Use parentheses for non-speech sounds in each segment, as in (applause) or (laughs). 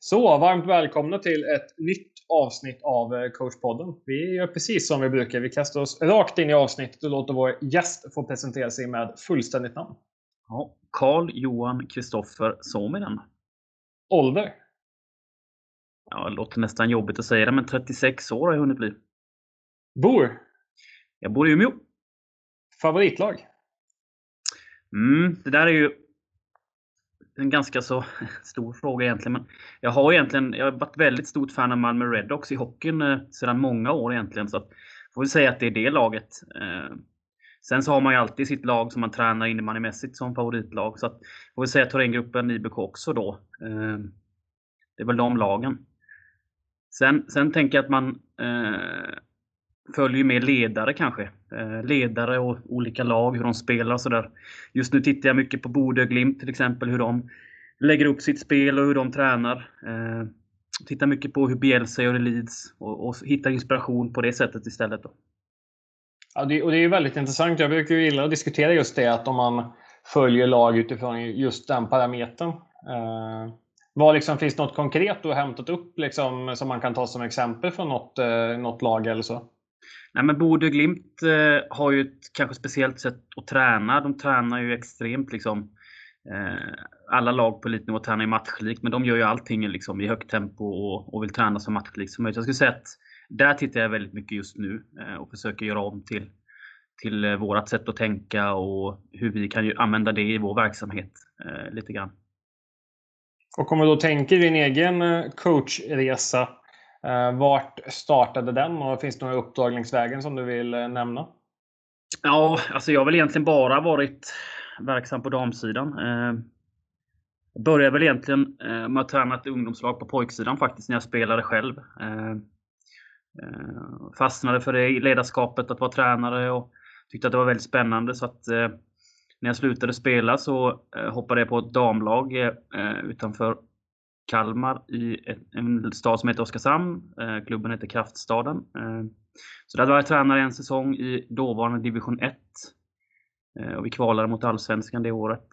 Så, varmt välkomna till ett nytt avsnitt av eh, coachpodden. Vi gör precis som vi brukar. Vi kastar oss rakt in i avsnittet och låter vår gäst få presentera sig med fullständigt namn. Ja, Carl Johan Kristoffer Suominen. Ålder? Ja, det låter nästan jobbigt att säga det, men 36 år har jag hunnit bli. Bor? Jag bor i Umeå. Favoritlag? Mm, det där är ju en ganska så (laughs) stor fråga egentligen. Men jag har egentligen jag har varit väldigt stort fan av Malmö Redhawks i hockeyn eh, sedan många år egentligen. Så att, får vi säga att det är det laget. Eh, sen så har man ju alltid sitt lag som man tränar innebandymässigt som favoritlag. Så att, får vi säga Thorengruppen, IBK också då. Eh, det är väl de lagen. Sen, sen tänker jag att man eh, följer med ledare kanske. Eh, ledare och olika lag, hur de spelar och sådär. Just nu tittar jag mycket på Bodö Glimt till exempel, hur de lägger upp sitt spel och hur de tränar. Eh, tittar mycket på hur Bielsa gör i Leeds och, och hittar inspiration på det sättet istället. Då. Ja, det, och det är väldigt intressant. Jag brukar gilla att diskutera just det, att om man följer lag utifrån just den parametern. Eh, vad liksom, finns det något konkret du har hämtat upp liksom, som man kan ta som exempel från något, eh, något lag eller så? Nej, men Bodö Glimt eh, har ju ett kanske speciellt sätt att träna. De tränar ju extremt liksom. Eh, alla lag på elitnivå tränar ju matchlikt, men de gör ju allting liksom, i högt tempo och, och vill träna så matchlikt som möjligt. Jag skulle säga att där tittar jag väldigt mycket just nu eh, och försöker göra om till, till eh, vårt sätt att tänka och hur vi kan ju använda det i vår verksamhet eh, lite grann. Och om du då tänker din egen eh, coachresa Eh, vart startade den och finns det några uppdrag längs vägen som du vill eh, nämna? Ja, alltså jag har väl egentligen bara varit verksam på damsidan. Jag började väl egentligen med att träna ett ungdomslag på pojksidan faktiskt, när jag spelade själv. Fastnade för det ledarskapet, att vara tränare och tyckte att det var väldigt spännande. Så att när jag slutade spela så hoppade jag på ett damlag utanför Kalmar i en stad som heter Oskarshamn. Eh, klubben heter Kraftstaden. Eh, så där var jag tränare en säsong i dåvarande division 1. Eh, och vi kvalade mot Allsvenskan det året.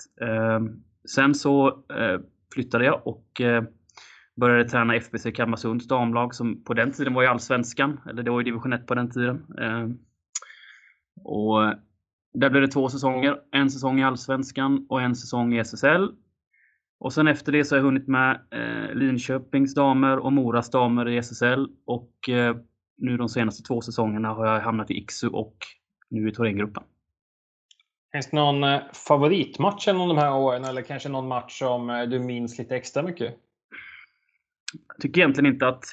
Sen så flyttade jag och började träna FBC Kalmarsunds damlag som på den tiden var i Allsvenskan. Eller det var i division 1 på den tiden. Och där blev det två säsonger. En säsong i Allsvenskan och en säsong i SSL. Och sen efter det så har jag hunnit med eh, Linköpings damer och Moras damer i SSL. Och eh, nu de senaste två säsongerna har jag hamnat i Iksu och nu i Thorengruppen. Finns det någon eh, favoritmatch under de här åren eller kanske någon match som eh, du minns lite extra mycket? Jag tycker egentligen inte att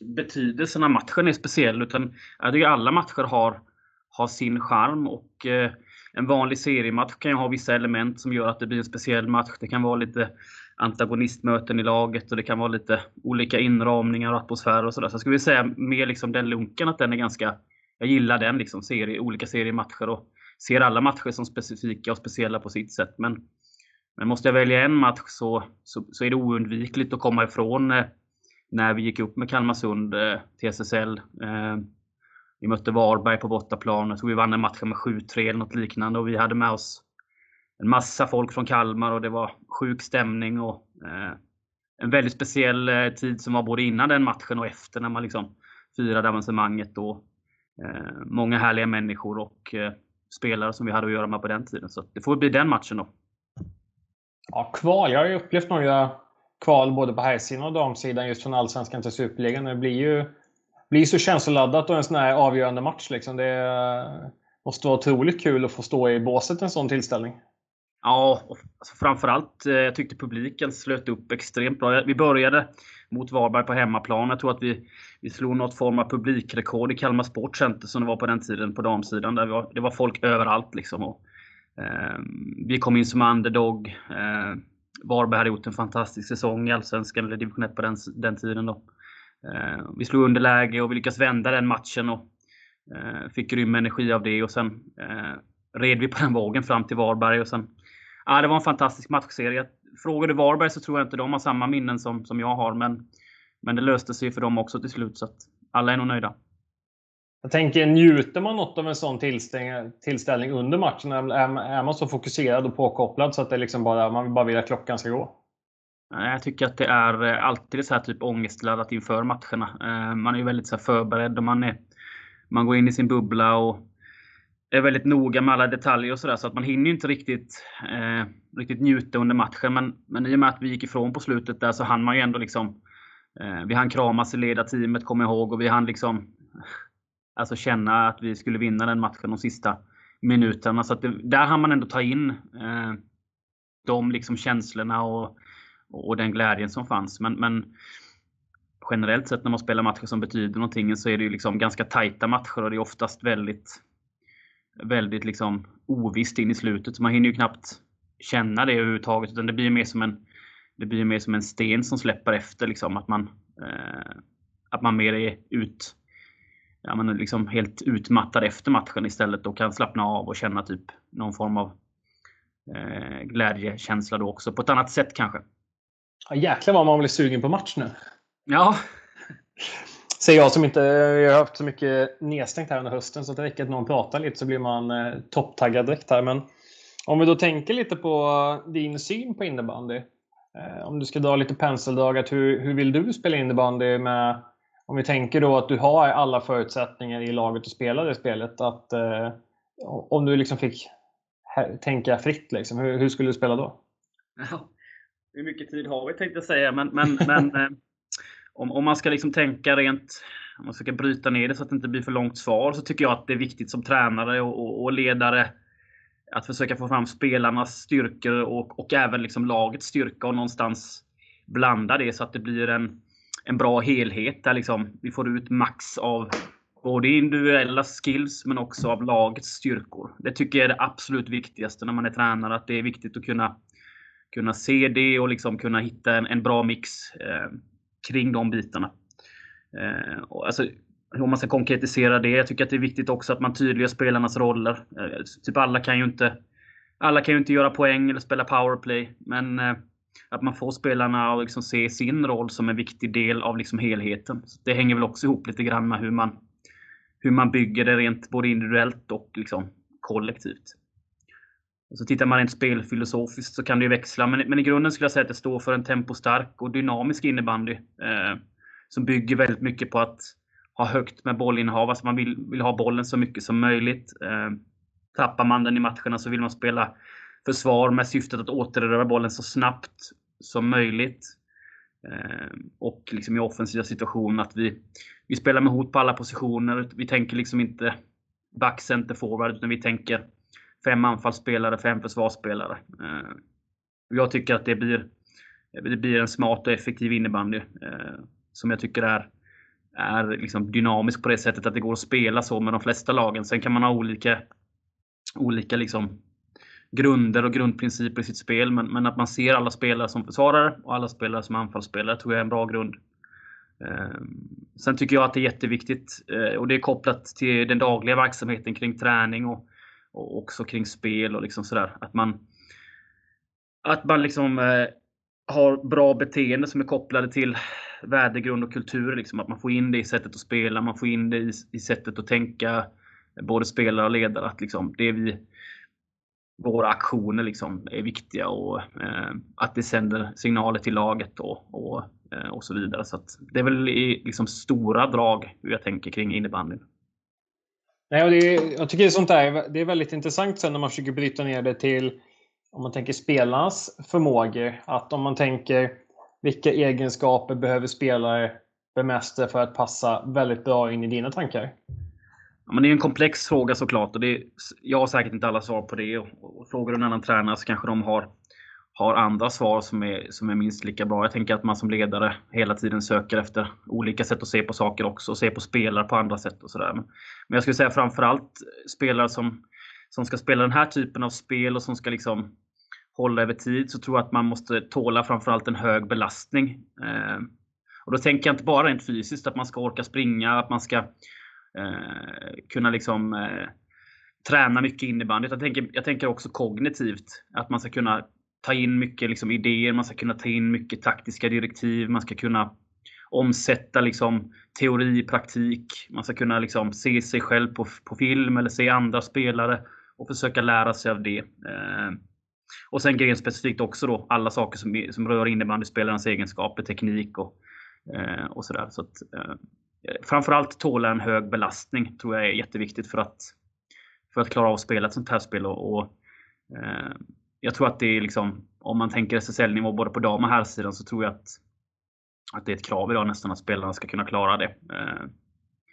betydelsen av matchen är speciell utan jag tycker alla matcher har, har sin charm och eh, en vanlig seriematch kan ju ha vissa element som gör att det blir en speciell match. Det kan vara lite antagonistmöten i laget och det kan vara lite olika inramningar och atmosfär och sådär. Så jag skulle säga mer liksom den lunken att den är ganska... Jag gillar den liksom, serie, olika seriematcher och ser alla matcher som specifika och speciella på sitt sätt. Men, men måste jag välja en match så, så, så är det oundvikligt att komma ifrån eh, när vi gick upp med Kalmarsund eh, till SSL. Eh, vi mötte Varberg på bortaplan. Jag tror vi vann en match med 7-3 eller något liknande. Och vi hade med oss en massa folk från Kalmar och det var sjuk stämning. Och, eh, en väldigt speciell eh, tid som var både innan den matchen och efter när man liksom firade avancemanget. Eh, många härliga människor och eh, spelare som vi hade att göra med på den tiden. Så det får bli den matchen då. Ja, kval. Jag har ju upplevt några kval både på herrsidan och damsidan just från Allsvenskan till Superligan. Det blir ju blir så känsloladdat och en sån här avgörande match. Liksom. Det måste vara otroligt kul att få stå i båset en sån tillställning. Ja, alltså framförallt eh, jag tyckte publiken slöt upp extremt bra. Vi började mot Varberg på hemmaplan. Jag tror att vi, vi slog något form av publikrekord i Kalmar Sport Center som det var på den tiden på damsidan. Där var, det var folk överallt. Liksom. Och, eh, vi kom in som underdog. Eh, Varberg hade gjort en fantastisk säsong i Allsvenskan, eller division 1 på den, den tiden. Då. Eh, vi slog underläge och vi lyckades vända den matchen och eh, fick grym energi av det och sen eh, red vi på den vågen fram till Varberg och sen Ja, det var en fantastisk matchserie. Frågar du Varberg så tror jag inte de har samma minnen som, som jag har, men, men det löste sig för dem också till slut, så att alla är nog nöjda. Jag tänker, njuter man något av en sån tillställning under matchen? Är, är man så fokuserad och påkopplad så att det liksom bara, man bara vill att klockan ska gå? Eh, jag tycker att det är eh, alltid så här typ ångestladdat inför matcherna. Eh, man är ju väldigt så förberedd och man, är, man går in i sin bubbla och är väldigt noga med alla detaljer och sådär. Så att man hinner inte riktigt, eh, riktigt njuta under matchen. Men, men i och med att vi gick ifrån på slutet där så hann man ju ändå liksom eh, Vi hann kramas i ledarteamet, kommer jag ihåg. Och vi hann liksom Alltså känna att vi skulle vinna den matchen de sista minuterna. Så att det, där hann man ändå ta in eh, de liksom känslorna och, och den glädjen som fanns. Men, men generellt sett när man spelar matcher som betyder någonting så är det ju liksom ganska tajta matcher och det är oftast väldigt väldigt liksom ovisst in i slutet. Så man hinner ju knappt känna det överhuvudtaget. Utan det blir mer som en, det blir mer som en sten som släpper efter. Liksom, att, man, eh, att man mer är ut, ja, man är liksom helt utmattad efter matchen istället och kan slappna av och känna typ någon form av eh, glädjekänsla då också. På ett annat sätt kanske. Ja, jäklar vad man blir sugen på match nu. Ja. Säger jag som inte jag har haft så mycket nedstängt här under hösten så det räcker att någon pratar lite så blir man eh, topptaggad direkt här. Men om vi då tänker lite på din syn på innebandy. Eh, om du ska dra lite penseldrag, hur, hur vill du spela innebandy med om vi tänker då att du har alla förutsättningar i laget att spela det spelet. Att, eh, om du liksom fick tänka fritt, liksom, hur, hur, skulle du spela då? Ja, hur mycket tid har vi tänkte jag säga, men, men, men (laughs) eh, om, om man ska liksom tänka rent, om man ska bryta ner det så att det inte blir för långt svar, så tycker jag att det är viktigt som tränare och, och, och ledare att försöka få fram spelarnas styrkor och, och även liksom lagets styrka och någonstans blanda det så att det blir en, en bra helhet där liksom vi får ut max av både individuella skills men också av lagets styrkor. Det tycker jag är det absolut viktigaste när man är tränare. Att det är viktigt att kunna, kunna se det och liksom kunna hitta en, en bra mix. Eh, kring de bitarna. Eh, alltså, om man ska konkretisera det. Jag tycker att det är viktigt också att man tydliggör spelarnas roller. Eh, typ alla kan ju inte alla kan ju inte göra poäng eller spela powerplay. Men eh, att man får spelarna att liksom se sin roll som en viktig del av liksom helheten. Så det hänger väl också ihop lite grann med hur man, hur man bygger det rent både individuellt och liksom kollektivt. Och så tittar man rent spelfilosofiskt så kan det ju växla. Men, men i grunden skulle jag säga att det står för en tempostark och dynamisk innebandy. Eh, som bygger väldigt mycket på att ha högt med bollinnehav. Alltså man vill, vill ha bollen så mycket som möjligt. Eh, tappar man den i matcherna så vill man spela försvar med syftet att återerövra bollen så snabbt som möjligt. Eh, och liksom i offensiva situationer att vi, vi spelar med hot på alla positioner. Vi tänker liksom inte back, center, forward, utan vi tänker fem anfallsspelare, fem försvarsspelare. Eh, jag tycker att det blir, det blir en smart och effektiv innebandy. Eh, som jag tycker är, är liksom dynamisk på det sättet att det går att spela så med de flesta lagen. Sen kan man ha olika, olika liksom grunder och grundprinciper i sitt spel. Men, men, att man ser alla spelare som försvarare och alla spelare som anfallsspelare tror jag är en bra grund. Eh, sen tycker jag att det är jätteviktigt och det är kopplat till den dagliga verksamheten kring träning och och också kring spel och liksom sådär. Att man, att man liksom eh, har bra beteende som är kopplade till värdegrund och kultur. Liksom. Att man får in det i sättet att spela, man får in det i, i sättet att tänka, både spelare och ledare. Att liksom, det vi, våra aktioner liksom är viktiga och eh, att det sänder signaler till laget och, och, eh, och så vidare. Så det är väl i liksom stora drag hur jag tänker kring innebandyn. Nej, och det är, jag tycker sånt där det är väldigt intressant sen när man försöker bryta ner det till om man tänker spelarnas förmågor. Att om man tänker vilka egenskaper behöver spelare bemästra för att passa väldigt bra in i dina tankar? Ja, men det är en komplex fråga såklart. Och det är, jag har säkert inte alla svar på det. Och, och frågar du en annan tränare så kanske de har har andra svar som är, som är minst lika bra. Jag tänker att man som ledare hela tiden söker efter olika sätt att se på saker också och se på spelare på andra sätt och sådär. Men, men jag skulle säga framförallt spelare som, som ska spela den här typen av spel och som ska liksom hålla över tid så tror jag att man måste tåla framförallt en hög belastning. Eh, och då tänker jag inte bara rent fysiskt att man ska orka springa, att man ska eh, kunna liksom eh, träna mycket innebandy. Jag tänker, jag tänker också kognitivt. Att man ska kunna ta in mycket liksom, idéer, man ska kunna ta in mycket taktiska direktiv, man ska kunna omsätta liksom, teori i praktik. Man ska kunna liksom, se sig själv på, på film eller se andra spelare och försöka lära sig av det. Eh, och sen grenspecifikt också då alla saker som, som rör innebandyspelarens egenskaper, teknik och, eh, och sådär. Så att, eh, framförallt tåla en hög belastning tror jag är jätteviktigt för att, för att klara av att spela ett sånt här spel. Och, och eh, jag tror att det är liksom, om man tänker SSL-nivå både på dam och herrsidan så tror jag att, att det är ett krav idag nästan att spelarna ska kunna klara det. Eh,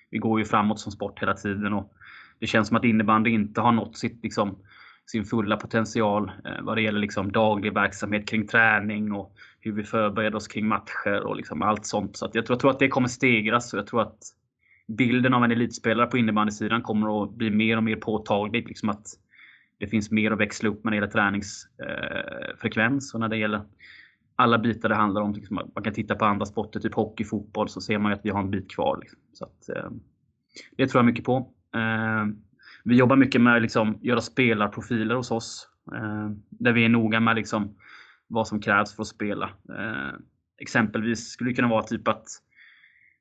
vi går ju framåt som sport hela tiden och det känns som att innebandy inte har nått sitt, liksom, sin fulla potential eh, vad det gäller liksom, daglig verksamhet kring träning och hur vi förbereder oss kring matcher och liksom allt sånt. Så jag, tror, jag tror att det kommer stegras och jag tror att bilden av en elitspelare på innebandysidan kommer att bli mer och mer påtaglig. Liksom att det finns mer att växla upp när det gäller träningsfrekvens eh, och när det gäller alla bitar det handlar om. Liksom, man kan titta på andra sporter, typ hockey, fotboll, så ser man att vi har en bit kvar. Liksom. Så att, eh, det tror jag mycket på. Eh, vi jobbar mycket med att liksom, göra spelarprofiler hos oss. Där vi är noga med liksom, vad som krävs för att spela. Exempelvis skulle det kunna vara typ att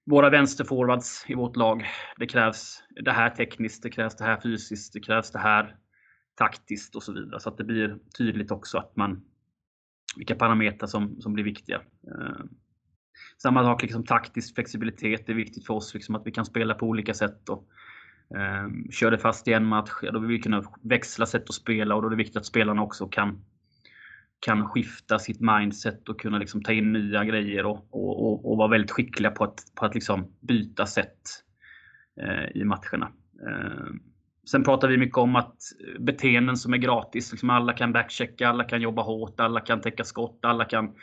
våra vänsterforwards i vårt lag, det krävs det här tekniskt, det krävs det här fysiskt, det krävs det här taktiskt och så vidare. Så att det blir tydligt också att man vilka parametrar som, som blir viktiga. Eh, samma sak, liksom, taktisk flexibilitet är viktigt för oss, liksom, att vi kan spela på olika sätt. Och, eh, kör det fast i en match, ja, då vill vi kunna växla sätt att spela och då är det viktigt att spelarna också kan kan skifta sitt mindset och kunna liksom ta in nya grejer och, och, och, och vara väldigt skickliga på att, på att liksom byta sätt eh, i matcherna. Eh, sen pratar vi mycket om att eh, beteenden som är gratis. Liksom alla kan backchecka, alla kan jobba hårt, alla kan täcka skott, alla kan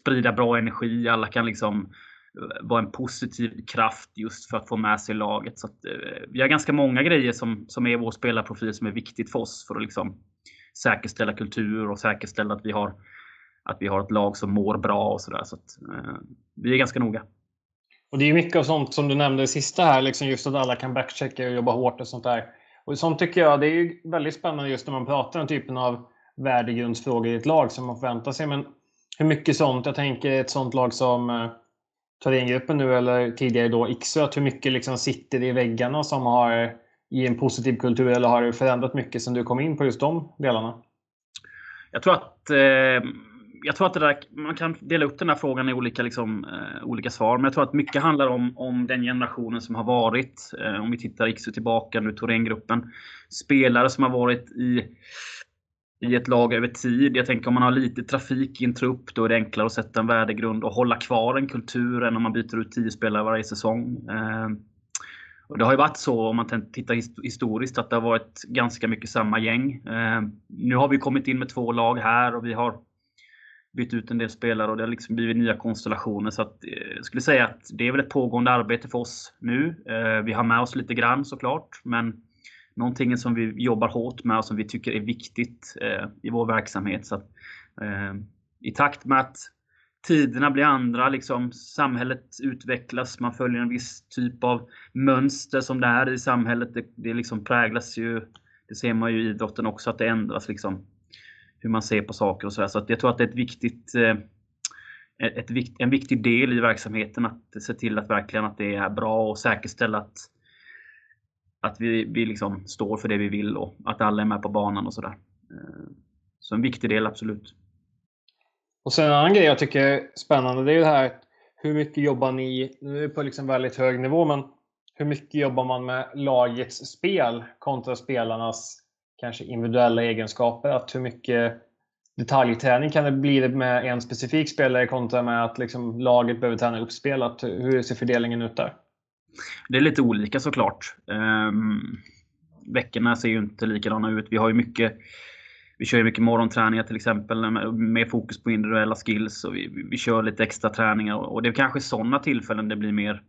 sprida bra energi, alla kan liksom eh, vara en positiv kraft just för att få med sig laget. Så att, eh, vi har ganska många grejer som, som är vår spelarprofil som är viktigt för oss för att liksom säkerställa kultur och säkerställa att vi har, att vi har ett lag som mår bra och sådär. Så, att, eh, vi är ganska noga. Och Det är mycket av sånt som du nämnde i sista här, liksom just att alla kan backchecka och jobba hårt och sånt där. Och sånt tycker jag det är väldigt spännande just när man pratar om typen av värdegrundsfrågor i ett lag som man förväntar sig. Men hur mycket sånt, jag tänker ett sånt lag som eh, Thorengruppen nu eller tidigare då Iksu, hur mycket liksom sitter i väggarna som har i en positiv kultur eller har det förändrat mycket sen du kom in på just de delarna? Jag tror att eh, jag tror att det där, man kan dela upp den här frågan i olika, liksom, eh, olika svar. Men jag tror att mycket handlar om, om den generationen som har varit. Eh, om vi tittar Iksu tillbaka nu, Thorengruppen. Spelare som har varit i, i ett lag över tid. Jag tänker om man har lite trafik i en trupp, då är det enklare att sätta en värdegrund och hålla kvar en kultur än om man byter ut tio spelare varje säsong. Eh, och det har ju varit så om man tittar historiskt att det har varit ganska mycket samma gäng. Eh, nu har vi kommit in med två lag här och vi har bytt ut en del spelare och det har liksom blivit nya konstellationer. Så att, eh, jag skulle säga att det är väl ett pågående arbete för oss nu. Eh, vi har med oss lite grann såklart, men någonting som vi jobbar hårt med och som vi tycker är viktigt eh, i vår verksamhet. Så att, I takt med att tiderna blir andra, liksom, samhället utvecklas, man följer en viss typ av mönster som det är i samhället. Det, det liksom präglas ju, det ser man ju i idrotten också, att det ändras liksom, hur man ser på saker och sådär. Så att jag tror att det är ett viktigt, eh, ett, ett, en viktig del i verksamheten att se till att verkligen att det är bra och säkerställa att, att vi, vi liksom står för det vi vill och att alla är med på banan och sådär. Eh, så en viktig del, absolut. Och sen en annan grej jag tycker är spännande, det är det här hur mycket jobbar ni, nu är det på liksom väldigt hög nivå, men hur mycket jobbar man med lagets spel kontra spelarnas kanske individuella egenskaper? Att hur mycket detaljträning kan det bli med en specifik spelare kontra med att liksom laget behöver träna upp spel? hur ser fördelningen ut där? Det är lite olika såklart. Um, veckorna ser ju inte likadana ut. Vi har ju mycket vi kör mycket morgonträningar till exempel med fokus på individuella skills och vi, vi kör lite extra träningar och det är kanske sådana tillfällen det blir mer,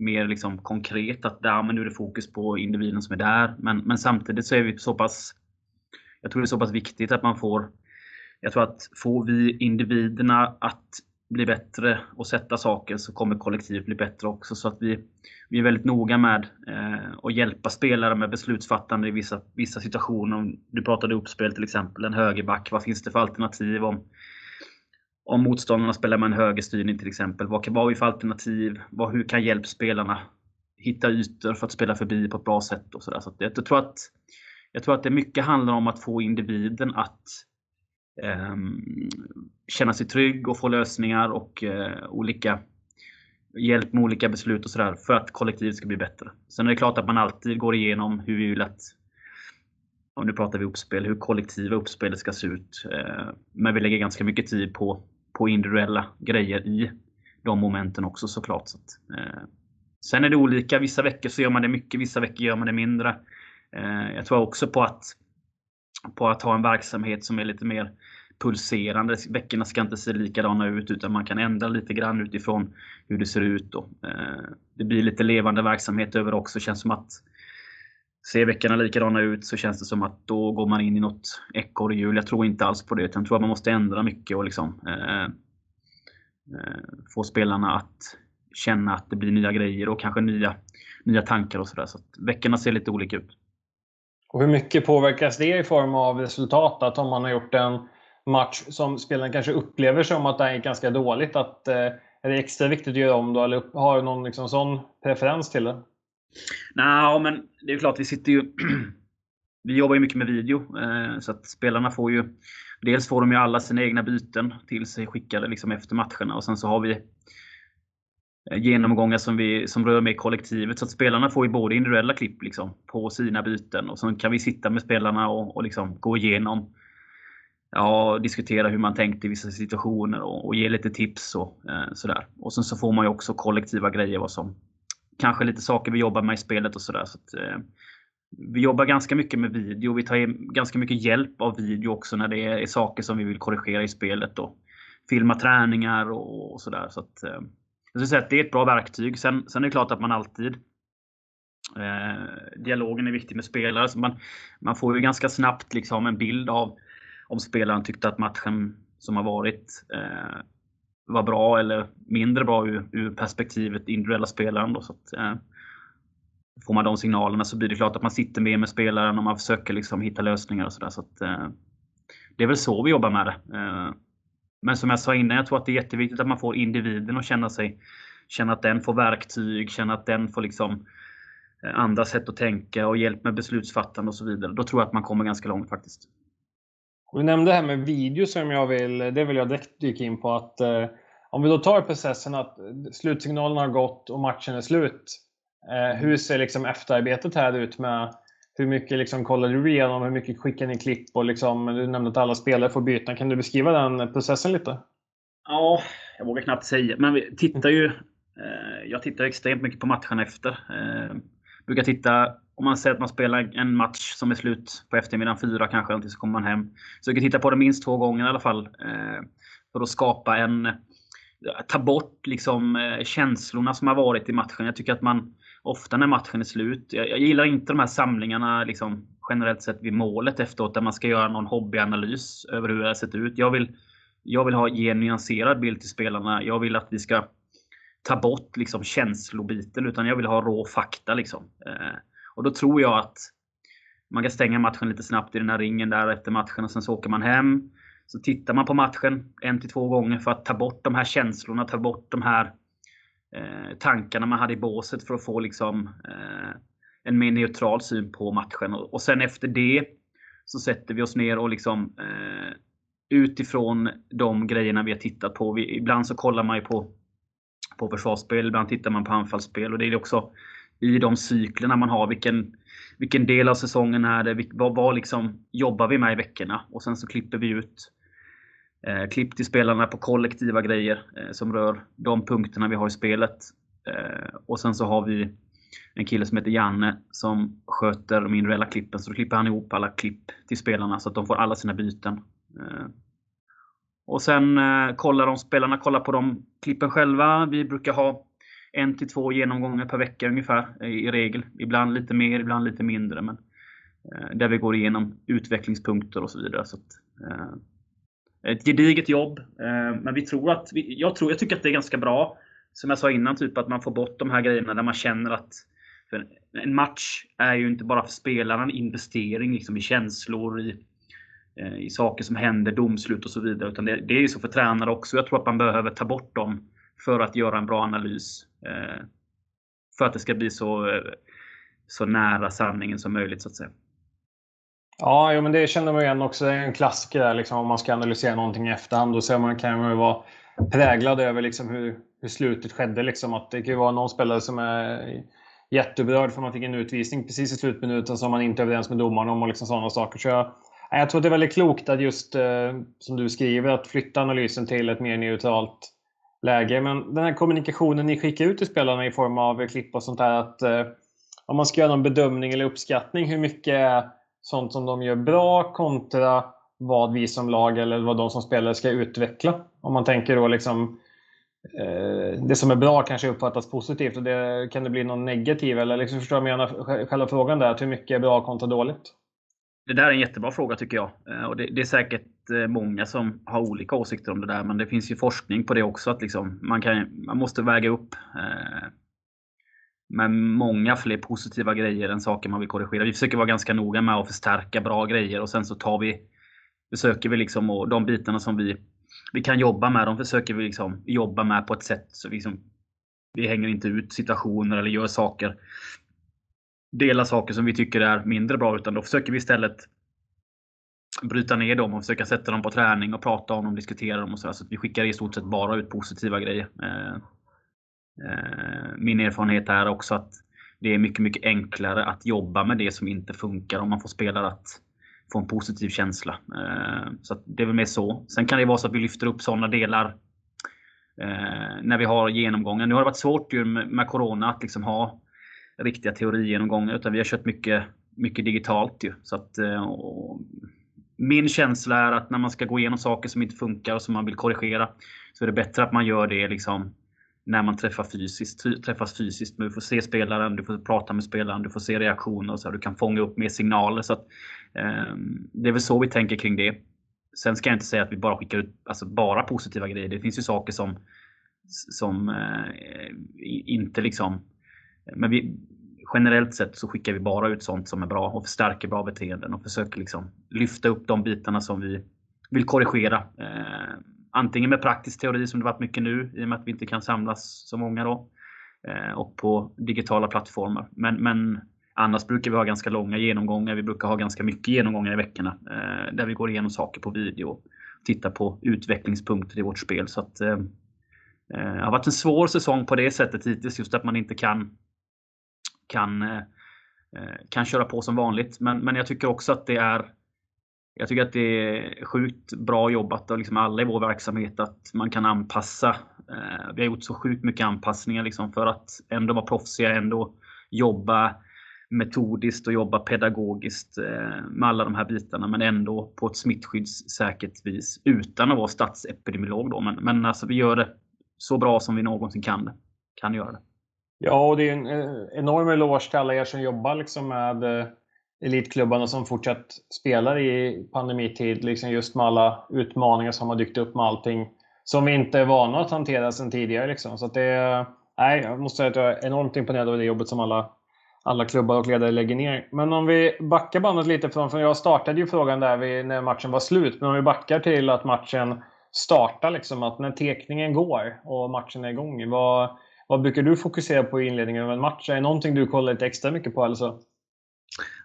mer liksom konkret att där, men nu är det fokus på individen som är där. Men, men samtidigt så är vi så pass Jag tror det är så pass viktigt att man får Jag tror att får vi individerna att bli bättre och sätta saker så kommer kollektivet bli bättre också. Så att vi, vi är väldigt noga med eh, att hjälpa spelare med beslutsfattande i vissa, vissa situationer. Du pratade uppspel till exempel, en högerback. Vad finns det för alternativ? Om, om motståndarna spelar med en högerstyrning till exempel. Vad, vad har vi för alternativ? Vad, hur kan hjälpspelarna hitta ytor för att spela förbi på ett bra sätt? Och så där. Så jag, jag, tror att, jag tror att det mycket handlar om att få individen att eh, känna sig trygg och få lösningar och eh, olika hjälp med olika beslut och sådär för att kollektivet ska bli bättre. Sen är det klart att man alltid går igenom hur vi vill att och nu pratar vi uppspel, hur kollektiva uppspelet ska se ut. Eh, men vi lägger ganska mycket tid på, på individuella grejer i de momenten också såklart. Så att, eh, sen är det olika. Vissa veckor så gör man det mycket, vissa veckor gör man det mindre. Eh, jag tror också på att, på att ha en verksamhet som är lite mer pulserande. Veckorna ska inte se likadana ut utan man kan ändra lite grann utifrån hur det ser ut. Då. Eh, det blir lite levande verksamhet över också. Det känns som att Ser veckorna likadana ut så känns det som att då går man in i något ekorrhjul. Jag tror inte alls på det. Jag tror att man måste ändra mycket och liksom, eh, eh, få spelarna att känna att det blir nya grejer och kanske nya, nya tankar och sådär. Så veckorna ser lite olika ut. Och hur mycket påverkas det i form av resultat? Att om man har gjort en match som spelarna kanske upplever som att det är ganska dåligt, att, eh, är det extra viktigt att göra om då? Eller har du någon liksom sån preferens till det? Nej, men det är klart, vi sitter ju... (clears throat) vi jobbar ju mycket med video, eh, så att spelarna får ju... Dels får de ju alla sina egna byten till sig skickade liksom efter matcherna och sen så har vi eh, genomgångar som, vi, som rör med kollektivet. Så att spelarna får ju både individuella klipp liksom, på sina byten och sen kan vi sitta med spelarna och, och liksom gå igenom ja, diskutera hur man tänkte i vissa situationer och, och ge lite tips och eh, sådär. Och sen så får man ju också kollektiva grejer vad som, kanske lite saker vi jobbar med i spelet och sådär. Så eh, vi jobbar ganska mycket med video. Vi tar ganska mycket hjälp av video också när det är, saker som vi vill korrigera i spelet. Och filma träningar och, och sådär. Så att, eh, jag skulle säga att det är ett bra verktyg. Sen, sen är det klart att man alltid eh, Dialogen är viktig med spelare. Så man, man får ju ganska snabbt liksom en bild av om spelaren tyckte att matchen som har varit eh, var bra eller mindre bra ur, ur perspektivet individuella spelaren. Då, så att, eh, får man de signalerna så blir det klart att man sitter mer med spelaren och man försöker liksom hitta lösningar och sådär. Så, att, eh, det är väl så vi jobbar med det. Eh, men som jag sa innan, jag tror att det är jätteviktigt att man får individen att känna sig Känna att den får verktyg, känna att den får liksom eh, andra sätt att tänka och hjälp med beslutsfattande och så vidare. Då tror jag att man kommer ganska långt faktiskt. Du nämnde det här med video som jag vill, det vill jag direkt dyka in på. att eh, Om vi då tar processen att slutsignalen har gått och matchen är slut. Eh, hur ser liksom efterarbetet här ut med hur mycket liksom kollar du igenom? Hur mycket skickar ni klipp? Och liksom, du nämnde att alla spelare får byta. Kan du beskriva den processen lite? Ja, jag vågar knappt säga. Men vi tittar ju. Eh, jag tittar extremt mycket på matchen efter. Eh, brukar titta om man säger att man spelar en match som är slut på eftermiddagen fyra kanske, så kommer man hem. Så jag kan titta på det minst två gånger i alla fall. Eh, för att skapa en... Eh, ta bort liksom eh, känslorna som har varit i matchen. Jag tycker att man ofta när matchen är slut. Jag, jag gillar inte de här samlingarna liksom, generellt sett vid målet efteråt där man ska göra någon hobbyanalys över hur det har sett ut. Jag vill, jag vill ha, ge en nyanserad bild till spelarna. Jag vill att vi ska ta bort liksom känslobiten utan jag vill ha rå fakta. Liksom. Eh, och då tror jag att man kan stänga matchen lite snabbt i den här ringen där efter matchen och sen så åker man hem. Så tittar man på matchen en till två gånger för att ta bort de här känslorna, ta bort de här eh, tankarna man hade i båset för att få liksom eh, en mer neutral syn på matchen. Och, och, sen efter det så sätter vi oss ner och liksom eh, utifrån de grejerna vi har tittat på. Vi, ibland så kollar man ju på, på försvarsspel, ibland tittar man på anfallsspel och det är också i de cyklerna man har. Vilken, vilken del av säsongen är det? Vad, vad liksom jobbar vi med i veckorna? Och sen så klipper vi ut eh, klipp till spelarna på kollektiva grejer eh, som rör de punkterna vi har i spelet. Eh, och sen så har vi en kille som heter Janne som sköter de individuella klippen. Så då klipper han ihop alla klipp till spelarna så att de får alla sina byten. Eh, och sen eh, kollar de spelarna kollar på de klippen själva. Vi brukar ha en till två genomgångar per vecka ungefär eh, i regel. Ibland lite mer, ibland lite mindre. Men, eh, där vi går igenom utvecklingspunkter och så vidare. Så att, eh, ett gediget jobb. Eh, men vi tror att, vi, jag, tror, jag tycker att det är ganska bra. Som jag sa innan, typ att man får bort de här grejerna där man känner att en match är ju inte bara för spelaren en investering liksom i känslor, i, eh, i saker som händer, domslut och så vidare. Utan det, det är ju så för tränare också. Jag tror att man behöver ta bort dem för att göra en bra analys. Eh, för att det ska bli så, eh, så nära sanningen som möjligt så att säga. Ja, jo, men det känner man igen också. Det är en klassiker där, liksom, om man ska analysera någonting i efterhand. Då ser man, kan man ju vara präglad över liksom, hur, hur slutet skedde. Liksom. Att det kan ju vara någon spelare som är jätteberörd för man fick en utvisning precis i slutminuten som man inte är överens med domaren om och liksom sådana saker. Så jag, jag tror att det är väldigt klokt att just, eh, som du skriver, att flytta analysen till ett mer neutralt läge. Men den här kommunikationen ni skickar ut till spelarna i form av klipp och sånt där. Att, eh, om man ska göra någon bedömning eller uppskattning, hur mycket är sånt som de gör bra kontra vad vi som lag eller vad de som spelare ska utveckla? Om man tänker då liksom eh, det som är bra kanske uppfattas positivt och det, kan det bli någon negativ? Eller liksom, förstår jag menar, själva frågan där, hur mycket är bra kontra dåligt? Det där är en jättebra fråga tycker jag. Eh, och det, det, är säkert Eh, många som har olika åsikter om det där. Men det finns ju forskning på det också. att liksom, man, kan, man måste väga upp eh, med många fler positiva grejer än saker man vill korrigera. Vi försöker vara ganska noga med att förstärka bra grejer och sen så tar vi försöker vi liksom och de bitarna som vi, vi kan jobba med, de försöker vi liksom jobba med på ett sätt så vi, liksom, vi hänger inte ut situationer eller gör saker delar saker som vi tycker är mindre bra utan då försöker vi istället bryta ner dem och försöka sätta dem på träning och prata om dem, diskutera dem och så. Så vi skickar i stort sett bara ut positiva grejer. Eh, eh, min erfarenhet är också att det är mycket, mycket enklare att jobba med det som inte funkar om man får spelare att få en positiv känsla. Eh, så det är väl mer så. Sen kan det vara så att vi lyfter upp sådana delar när vi har genomgången. Nu har det varit svårt ju med Corona att liksom ha riktiga teorigenomgångar utan vi har kört mycket, mycket digitalt. Ju. Så att, min känsla är att när man ska gå igenom saker som inte funkar och som man vill korrigera så är det bättre att man gör det liksom när man träffar fysiskt, träffas fysiskt. Du får se spelaren, du får prata med spelaren, du får se reaktioner och så. Du kan fånga upp mer signaler. Så att, eh, det är väl så vi tänker kring det. Sen ska jag inte säga att vi bara skickar ut alltså bara positiva grejer. Det finns ju saker som, som eh, inte liksom men vi, generellt sett så skickar vi bara ut sånt som är bra och förstärker bra beteenden och försöker liksom lyfta upp de bitarna som vi vill korrigera. Eh, antingen med praktisk teori som det varit mycket nu i och med att vi inte kan samlas så många då. Eh, och på digitala plattformar. Men, men annars brukar vi ha ganska långa genomgångar. Vi brukar ha ganska mycket genomgångar i veckorna eh, där vi går igenom saker på video och tittar på utvecklingspunkter i vårt spel. Så att, eh, eh, det har varit en svår säsong på det sättet hittills just att man inte kan kan, eh, eh, kan köra på som vanligt. Men, men jag tycker också att det är jag tycker att det är sjukt bra jobbat av liksom alla i vår verksamhet att man kan anpassa. Eh, vi har gjort så sjukt mycket anpassningar liksom för att ändå vara proffsiga, ändå jobba metodiskt och jobba pedagogiskt med alla de här bitarna men ändå på ett smittskyddssäkert vis utan att vara statsepidemiolog. Då. Men, men alltså vi gör det så bra som vi någonsin kan, kan göra det. Ja, och det är en eh, enorm eloge till alla er som jobbar liksom med eh, elitklubbarna som fortsatt spelar i pandemitid. Liksom just med alla utmaningar som har dykt upp med allting som vi inte är vana att hantera sedan tidigare. Liksom. Så det, nej, jag måste säga att jag är enormt imponerad av det jobbet som alla, alla klubbar och ledare lägger ner. Men om vi backar bandet lite från, för jag startade ju frågan där vi, när matchen var slut, men om vi backar till att matchen startar, liksom, att när tekningen går och matchen är igång. Vad, vad brukar du fokusera på i inledningen av en match? Är det någonting du kollar lite extra mycket på? Eller så?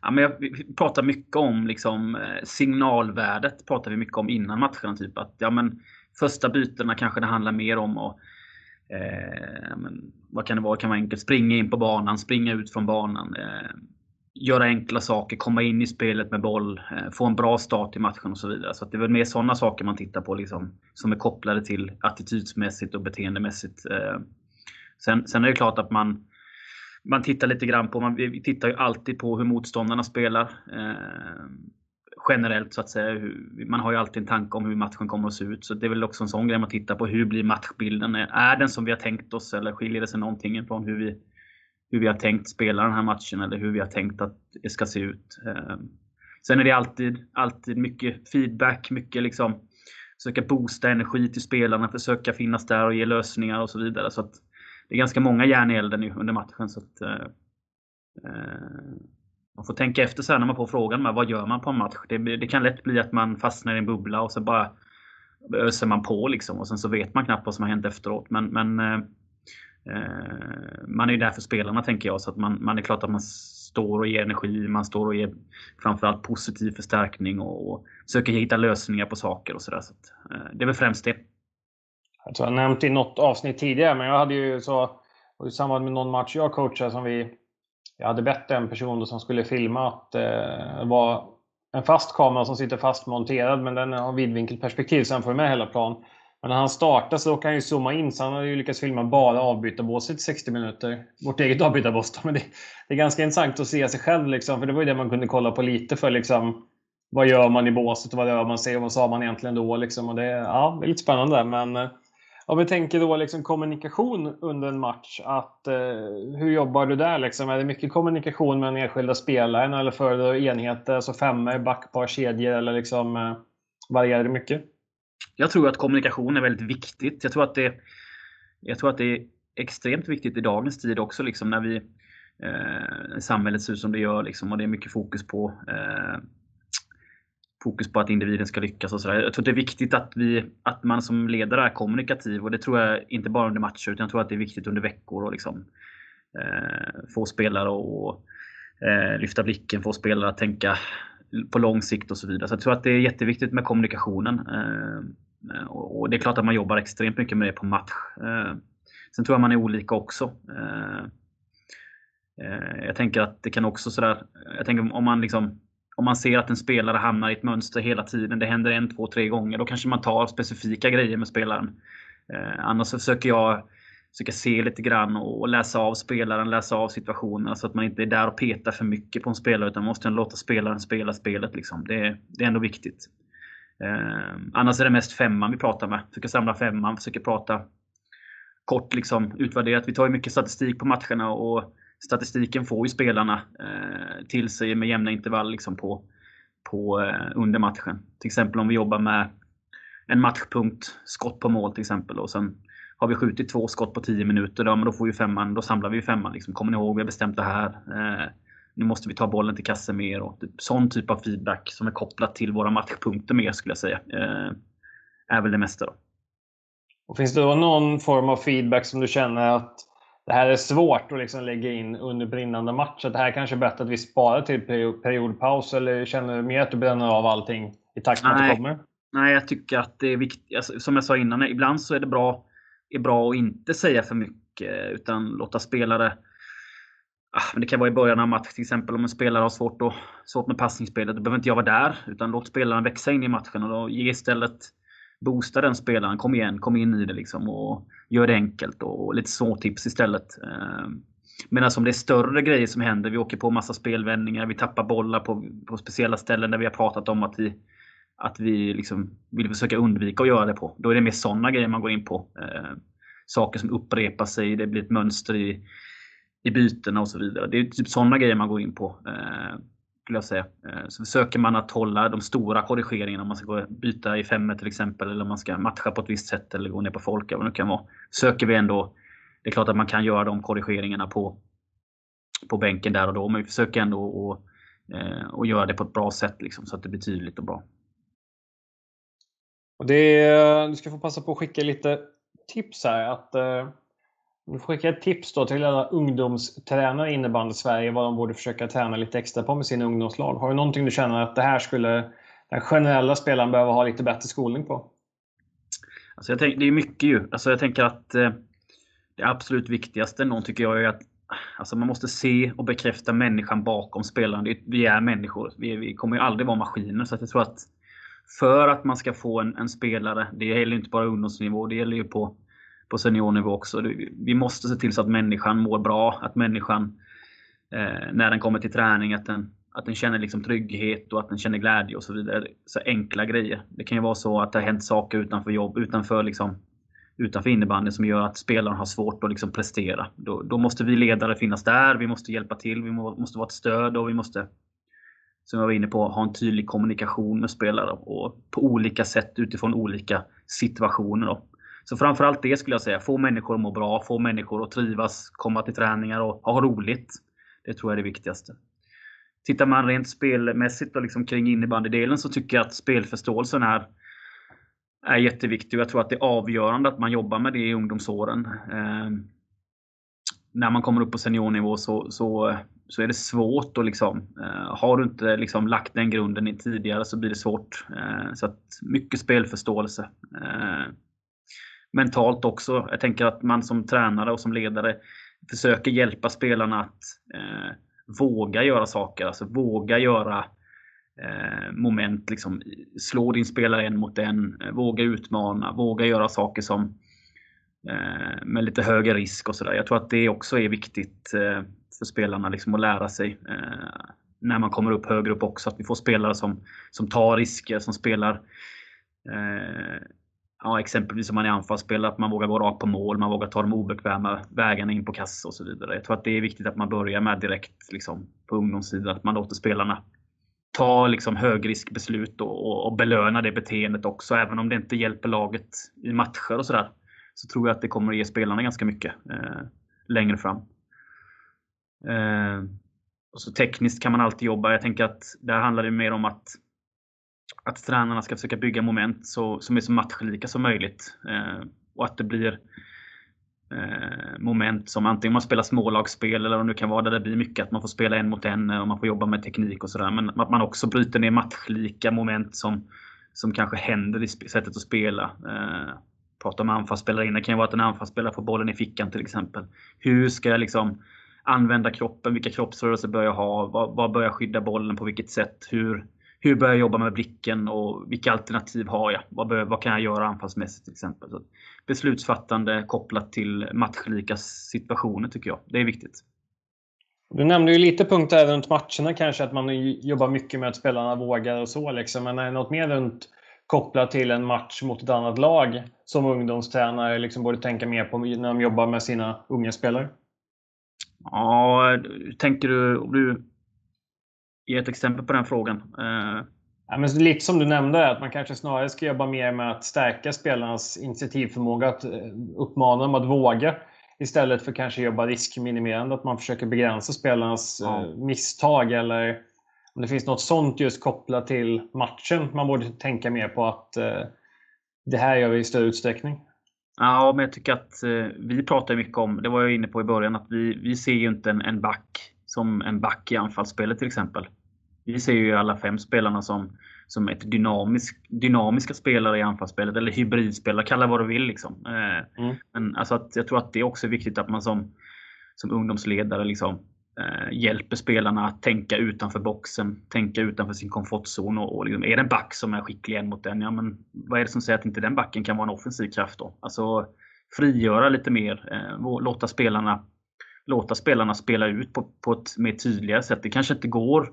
Ja, men jag pratar mycket om liksom, eh, signalvärdet. pratar vi mycket om innan matcherna. Typ att, ja, men, första bytena kanske det handlar mer om att eh, men, vad kan det vara? Det kan vara enkelt. Springa in på banan, springa ut från banan. Eh, göra enkla saker, komma in i spelet med boll, eh, få en bra start i matchen och så vidare. Så det är väl mer sådana saker man tittar på liksom, som är kopplade till attitydsmässigt och beteendemässigt. Eh, Sen, sen är det klart att man, man tittar lite grann på, man, vi tittar ju alltid på hur motståndarna spelar. Eh, generellt så att säga. Hur, man har ju alltid en tanke om hur matchen kommer att se ut. Så det är väl också en sån grej man tittar på. Hur blir matchbilden? Är den som vi har tänkt oss eller skiljer det sig någonting från hur vi, hur vi har tänkt spela den här matchen eller hur vi har tänkt att det ska se ut? Eh, sen är det alltid, alltid mycket feedback, mycket liksom försöka boosta energi till spelarna, försöka finnas där och ge lösningar och så vidare. Så att det är ganska många järn i elden under matchen. Så att, eh, eh man får tänka efter sen när man får frågan med, vad gör man på en match? Det, det, kan lätt bli att man fastnar i en bubbla och så bara öser man på liksom och sen så vet man knappt vad som har hänt efteråt. Men, men eh, eh, man är ju där för spelarna tänker jag. Så att man, man är klart att man står och ger energi, man står och ger framförallt positiv förstärkning och, och försöker hitta lösningar på saker och sådär. Så, så eh, det är väl främst det. Alltså, jag tror jag nämnt i något avsnitt tidigare, men jag hade ju så i samband med någon match jag coachade som vi jag hade bett en person som skulle filma att eh, det var en fast kamera som sitter fastmonterad men den har vidvinkelperspektiv så han får med hela plan. Men när han startar så kan han ju zooma in så han har ju lyckats filma bara avbytarbåset i 60 minuter. Vårt eget avbytarbås (laughs) Men det, det, är ganska intressant att se sig själv liksom, för det var ju det man kunde kolla på lite för liksom vad gör man i båset och vad gör man sig och vad sa man egentligen då liksom. Och det, ja, det är lite spännande men eh, om vi tänker då liksom kommunikation under en match. Att, eh, hur jobbar du där? Liksom? Är det mycket kommunikation med den enskilda spelaren eller föredrar du enheter, alltså femmor, backpar, kedjor eller liksom, eh, varierar det mycket? Jag tror att kommunikation är väldigt viktigt. Jag tror att det, jag tror att det är extremt viktigt i dagens tid också liksom när vi eh, samhället ser ut som det gör liksom, och det är mycket fokus på eh, fokus på att individen ska lyckas och sådär. Jag tror att det är viktigt att, vi, att man som ledare är kommunikativ och det tror jag inte bara under matcher utan jag tror att det är viktigt under veckor och liksom eh, få spelare att eh, lyfta blicken, få spelare att tänka på lång sikt och så vidare. Så jag tror att det är jätteviktigt med kommunikationen. Eh, och det är klart att man jobbar extremt mycket med det på match. Eh, sen tror jag man är olika också. Eh, eh, jag tänker att det kan också sådär, jag tänker om man liksom om man ser att en spelare hamnar i ett mönster hela tiden, det händer en, två, tre gånger, då kanske man tar specifika grejer med spelaren. Eh, annars så försöker jag försöka se lite grann och läsa av spelaren, läsa av situationen så att man inte är där och petar för mycket på en spelare utan man måste låta spelaren spela spelet. Liksom. Det, det är ändå viktigt. Eh, annars är det mest femman vi pratar med. Försöker samla femman, försöker prata kort liksom utvärderat. Vi tar ju mycket statistik på matcherna och statistiken får ju spelarna eh, till sig med jämna intervall liksom på, på, eh, under matchen. Till exempel om vi jobbar med en matchpunkt, skott på mål till exempel. Och sen har vi skjutit två skott på 10 minuter, då, men då, får vi femman, då samlar vi femman. Liksom. Kommer ni ihåg, vi har bestämt det här. Eh, nu måste vi ta bollen till kassen mer. Och typ, sån typ av feedback som är kopplat till våra matchpunkter mer skulle jag säga. Eh, är väl det mesta. Då. Och finns det då någon form av feedback som du känner att det här är svårt att liksom lägga in under brinnande match. Att det här kanske är bättre att vi sparar till periodpaus eller känner du mer att du bränner av allting i takt med att det kommer? Nej, jag tycker att det är viktigt. Alltså, som jag sa innan, ibland så är det bra, är bra att inte säga för mycket utan låta spelare ah, men det kan vara i början av match till exempel om en spelare har svårt, att, svårt med passningsspelet. Då behöver inte jag vara där. Utan låt spelaren växa in i matchen och då ge istället boosta den spelaren. Kom igen, kom in i det liksom. Och gör det enkelt och lite småtips istället. Ehm, medan om det är större grejer som händer, vi åker på massa spelvändningar, vi tappar bollar på, på speciella ställen där vi har pratat om att vi, att vi liksom vill försöka undvika att göra det på. Då är det mer sådana grejer man går in på. Eh, saker som upprepar sig, det blir ett mönster i, i bytena och så vidare. Det är typ sådana grejer man går in på. Eh, skulle jag säga. Eh, så försöker man att hålla de stora korrigeringarna, om man ska gå byta i femmet till exempel, eller om man ska matcha på ett visst sätt eller gå ner på folk, eller vad det kan vara. Söker vi ändå, det är klart att man kan göra de korrigeringarna på, på bänken där och då, men vi försöker ändå att eh, och göra det på ett bra sätt liksom, så att det blir tydligt och bra. Och det, du ska få passa på att skicka lite tips här. Att, eh, du får skicka ett tips då till alla ungdomstränare i innebandy Sverige vad de borde försöka träna lite extra på med sina ungdomslag. Har du någonting du känner att det här skulle den generella spelaren behöva ha lite bättre skolning på? Alltså jag tänk, det är mycket ju. Alltså jag tänker att eh, det absolut viktigaste någon tycker jag är att alltså man måste se och bekräfta människan bakom spelaren. vi är människor. Vi, vi kommer ju aldrig vara maskiner. Så jag tror att för att man ska få en, en spelare, det gäller inte bara ungdomsnivå, det gäller ju på på seniornivå också. Vi måste se till så att människan mår bra. Att människan, eh, när den kommer till träning, att den, att den känner liksom trygghet och att den känner glädje och så vidare. Så enkla grejer. Det kan ju vara så att det har hänt saker utanför jobb, utanför, liksom, utanför innebandyn som gör att spelaren har svårt att liksom prestera. Då, då, måste vi ledare finnas där. Vi måste hjälpa till. Vi må, måste vara ett stöd och vi måste som jag var inne på, ha en tydlig kommunikation med spelare och på olika sätt utifrån olika situationer. Då. Så framförallt det skulle jag säga. Få människor att må bra, få människor att trivas, komma till träningar och ha roligt. Det tror jag är det viktigaste. Tittar man rent spelmässigt och liksom kring innebandydelen så tycker jag att spelförståelsen är, är jätteviktig. Jag tror att det är avgörande att man jobbar med det i ungdomsåren. Eh, när man kommer upp på seniornivå så, så så är det svårt att liksom, eh, har du inte liksom lagt den grunden tidigare så blir det svårt. Eh, så att mycket spelförståelse. Eh, mentalt också. Jag tänker att man som tränare och som ledare försöker hjälpa spelarna att eh, våga göra saker. Alltså våga göra eh, moment. Liksom, slå din spelare en mot en. Våga utmana. Våga göra saker som eh, med lite högre risk och sådär. Jag tror att det också är viktigt eh, för spelarna liksom, att lära sig eh, när man kommer upp högre upp också. Att vi får spelare som, som tar risker, som spelar eh, ja, exempelvis om man är anfallsspelare, att man vågar gå rakt på mål, man vågar ta de obekväma vägarna in på kassa och så vidare. Jag tror att det är viktigt att man börjar med direkt liksom, på ungdomssidan, att man låter spelarna ta liksom, högriskbeslut och, och, och belöna det beteendet också. Även om det inte hjälper laget i matcher och sådär. Så tror jag att det kommer att ge spelarna ganska mycket eh, längre fram. Eh, och så tekniskt kan man alltid jobba. Jag tänker att där handlar det mer om att att tränarna ska försöka bygga moment så, som är så matchlika som möjligt. Eh, och att det blir eh, moment som antingen man spelar smålagsspel eller om det kan vara där det blir mycket att man får spela en mot en eh, och man får jobba med teknik och sådär. Men att man också bryter ner matchlika moment som, som kanske händer i sättet att spela. Eh, prata om anfallsspelare Det kan ju vara att en anfallsspelare får bollen i fickan till exempel. Hur ska jag liksom använda kroppen? Vilka kroppsrörelser bör jag ha? Vad, vad bör jag skydda bollen på vilket sätt? Hur, hur börjar jag jobba med blicken och vilka alternativ har jag? Vad, bör, vad kan jag göra anfallsmässigt till exempel? Så beslutsfattande kopplat till matchlika situationer tycker jag. Det är viktigt. Du nämnde ju lite punkter runt matcherna kanske, att man jobbar mycket med att spelarna vågar och så. Liksom. Men är det något mer runt kopplat till en match mot ett annat lag som ungdomstränare liksom borde tänka mer på när de jobbar med sina unga spelare? Ja, tänker du, om du ge ett exempel på den frågan. Eh, ja, men lite som du nämnde, att man kanske snarare ska jobba mer med att stärka spelarnas initiativförmåga, att eh, uppmana dem att våga istället för kanske jobba riskminimerande, att man försöker begränsa spelarnas ja. Eh, misstag eller om det finns något sånt just kopplat till matchen man borde tänka mer på att det här gör vi i större utsträckning. Ja, men jag tycker att vi pratar mycket om, det var jag inne på i början, att vi, vi ser ju inte en, en back som en back i anfallsspelet till exempel. Vi ser ju alla fem spelarna som, som ett dynamisk, dynamiska spelare i anfallsspelet, eller hybridspelare, kalla vad du vill. Liksom. Eh, mm. Men alltså att, jag tror att det är också viktigt att man som, som ungdomsledare liksom, eh, hjälper spelarna att tänka utanför boxen, tänka utanför sin komfortzon. Och, och liksom, är det en back som är skicklig en mot en, ja men vad är det som säger att inte den backen kan vara en offensiv kraft då? Alltså frigöra lite mer, eh, låta spelarna låta spelarna spela ut på, på ett mer tydligare sätt. Det kanske inte går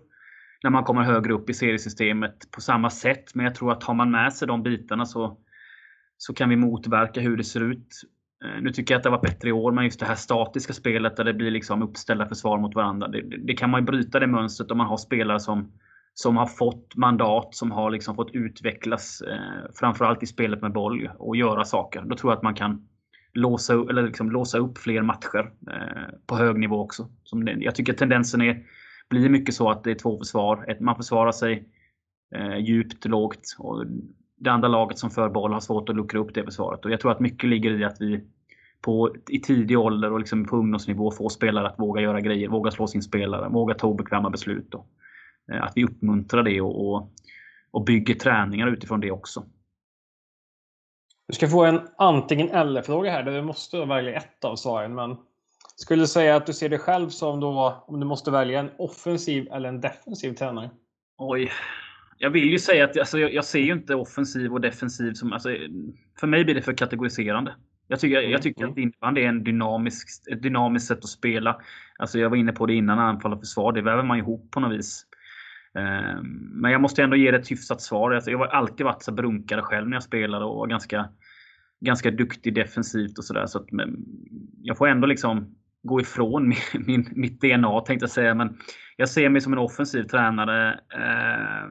när man kommer högre upp i seriesystemet på samma sätt. Men jag tror att har man med sig de bitarna så, så kan vi motverka hur det ser ut. Eh, nu tycker jag att det har varit bättre i år, men just det här statiska spelet där det blir liksom uppställda försvar mot varandra. Det, det kan man ju bryta det mönstret om man har spelare som, som har fått mandat, som har liksom fått utvecklas, eh, framförallt i spelet med boll och göra saker. Då tror jag att man kan låsa, eller liksom låsa upp fler matcher eh, på hög nivå också. Som det, jag tycker tendensen är, blir mycket så att det är två försvar. Ett, man försvarar sig eh, djupt, lågt. Och det andra laget som för boll har svårt att luckra upp det försvaret. Och jag tror att mycket ligger i att vi på, i tidig ålder och liksom på ungdomsnivå får spelare att våga göra grejer, våga slå sin spelare, våga ta obekväma beslut. Då. Eh, att vi uppmuntrar det och, och, och bygger träningar utifrån det också. Du ska få en antingen eller-fråga här där du måste välja ett av svaren. Men skulle du säga att du ser dig själv som då, om du måste välja en offensiv eller en defensiv tränare? Oj. Jag vill ju säga att alltså, jag, jag ser ju inte offensiv och defensiv som... Alltså, för mig blir det för kategoriserande. Jag tycker, jag mm, tycker mm. att innebandy är en dynamisk, ett dynamiskt sätt att spela. Alltså jag var inne på det innan, anfall och försvar. Det väver man ihop på något vis. Ehm, men jag måste ändå ge det ett hyfsat svar. Alltså, jag har alltid varit så brunkare själv när jag spelade och var ganska, ganska duktig defensivt och sådär. Så jag får ändå liksom gå ifrån min, (laughs) min, mitt DNA tänkte jag säga. Men jag ser mig som en offensiv tränare eh,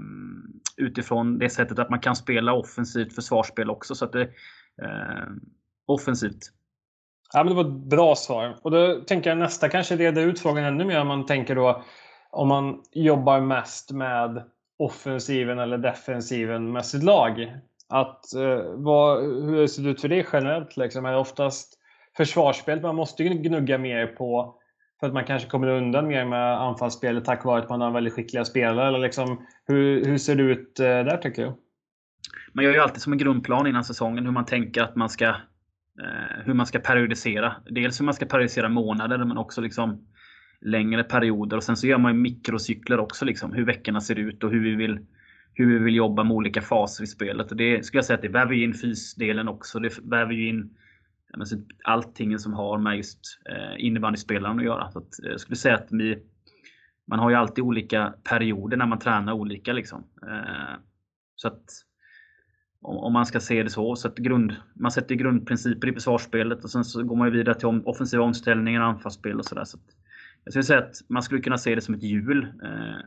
utifrån det sättet att man kan spela offensivt försvarsspel också. Så att det, eh, offensivt. Ja, men det var ett bra svar. Och då tänker jag nästa kanske reda ut frågan ännu mer om man tänker då om man jobbar mest med offensiven eller defensiven med sitt lag. Att, eh, vad, hur ser det ut för det generellt? Liksom? Är det oftast försvarsspelet man måste gnugga mer på för att man kanske kommer undan mer med anfallsspelet tack vare att man har väldigt skickliga spelare? Eller liksom, hur, hur ser det ut eh, där tycker du? Man gör ju alltid som en grundplan innan säsongen hur man tänker att man ska eh, hur man ska periodisera. Dels hur man ska periodisera månader men också liksom längre perioder. Och Sen så gör man ju mikrocykler också. Liksom, hur veckorna ser ut och hur vi vill hur vi vill jobba med olika faser i spelet. Och det skulle jag säga att det väver in fysdelen också. Det väver ju in allting som har med just eh, innebandyspelaren att göra. Så att, jag skulle säga att vi, man har ju alltid olika perioder när man tränar olika. Liksom. Eh, så att om man ska se det så. så att grund, man sätter grundprinciper i försvarsspelet och sen så går man vidare till offensiva omställningar, anfallsspel och sådär. Så jag skulle säga att man skulle kunna se det som ett hjul. Eh,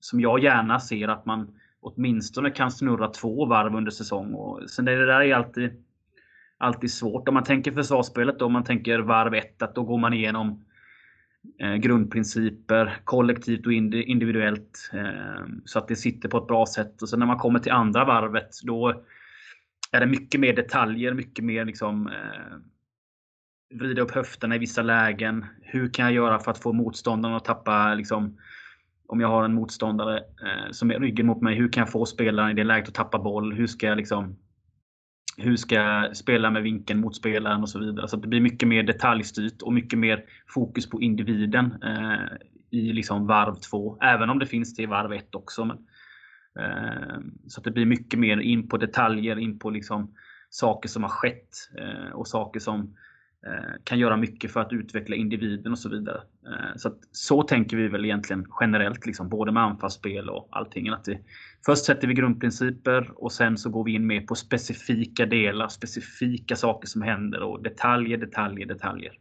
som jag gärna ser att man åtminstone kan snurra två varv under säsong. Och sen det där är alltid, alltid svårt. Om man tänker försvarsspelet då, om man tänker varv 1, att då går man igenom eh, grundprinciper kollektivt och individuellt. Eh, så att det sitter på ett bra sätt. Och sen när man kommer till andra varvet då är det mycket mer detaljer, mycket mer liksom eh, vrida upp höfterna i vissa lägen. Hur kan jag göra för att få motståndaren att tappa liksom, om jag har en motståndare eh, som är ryggen mot mig, hur kan jag få spelaren i det läget att tappa boll? Hur ska jag liksom hur ska jag spela med vinkeln mot spelaren och så vidare. Så det blir mycket mer detaljstyrt och mycket mer fokus på individen eh, i liksom varv 2. Även om det finns det i varv 1 också. Men, eh, så det blir mycket mer in på detaljer, in på liksom saker som har skett eh, och saker som Eh, kan göra mycket för att utveckla individen och så vidare. Eh, så, att, så tänker vi väl egentligen generellt, liksom, både med anfallsspel och allting. Att det, först sätter vi grundprinciper och sen så går vi in mer på specifika delar, specifika saker som händer och detaljer, detaljer, detaljer.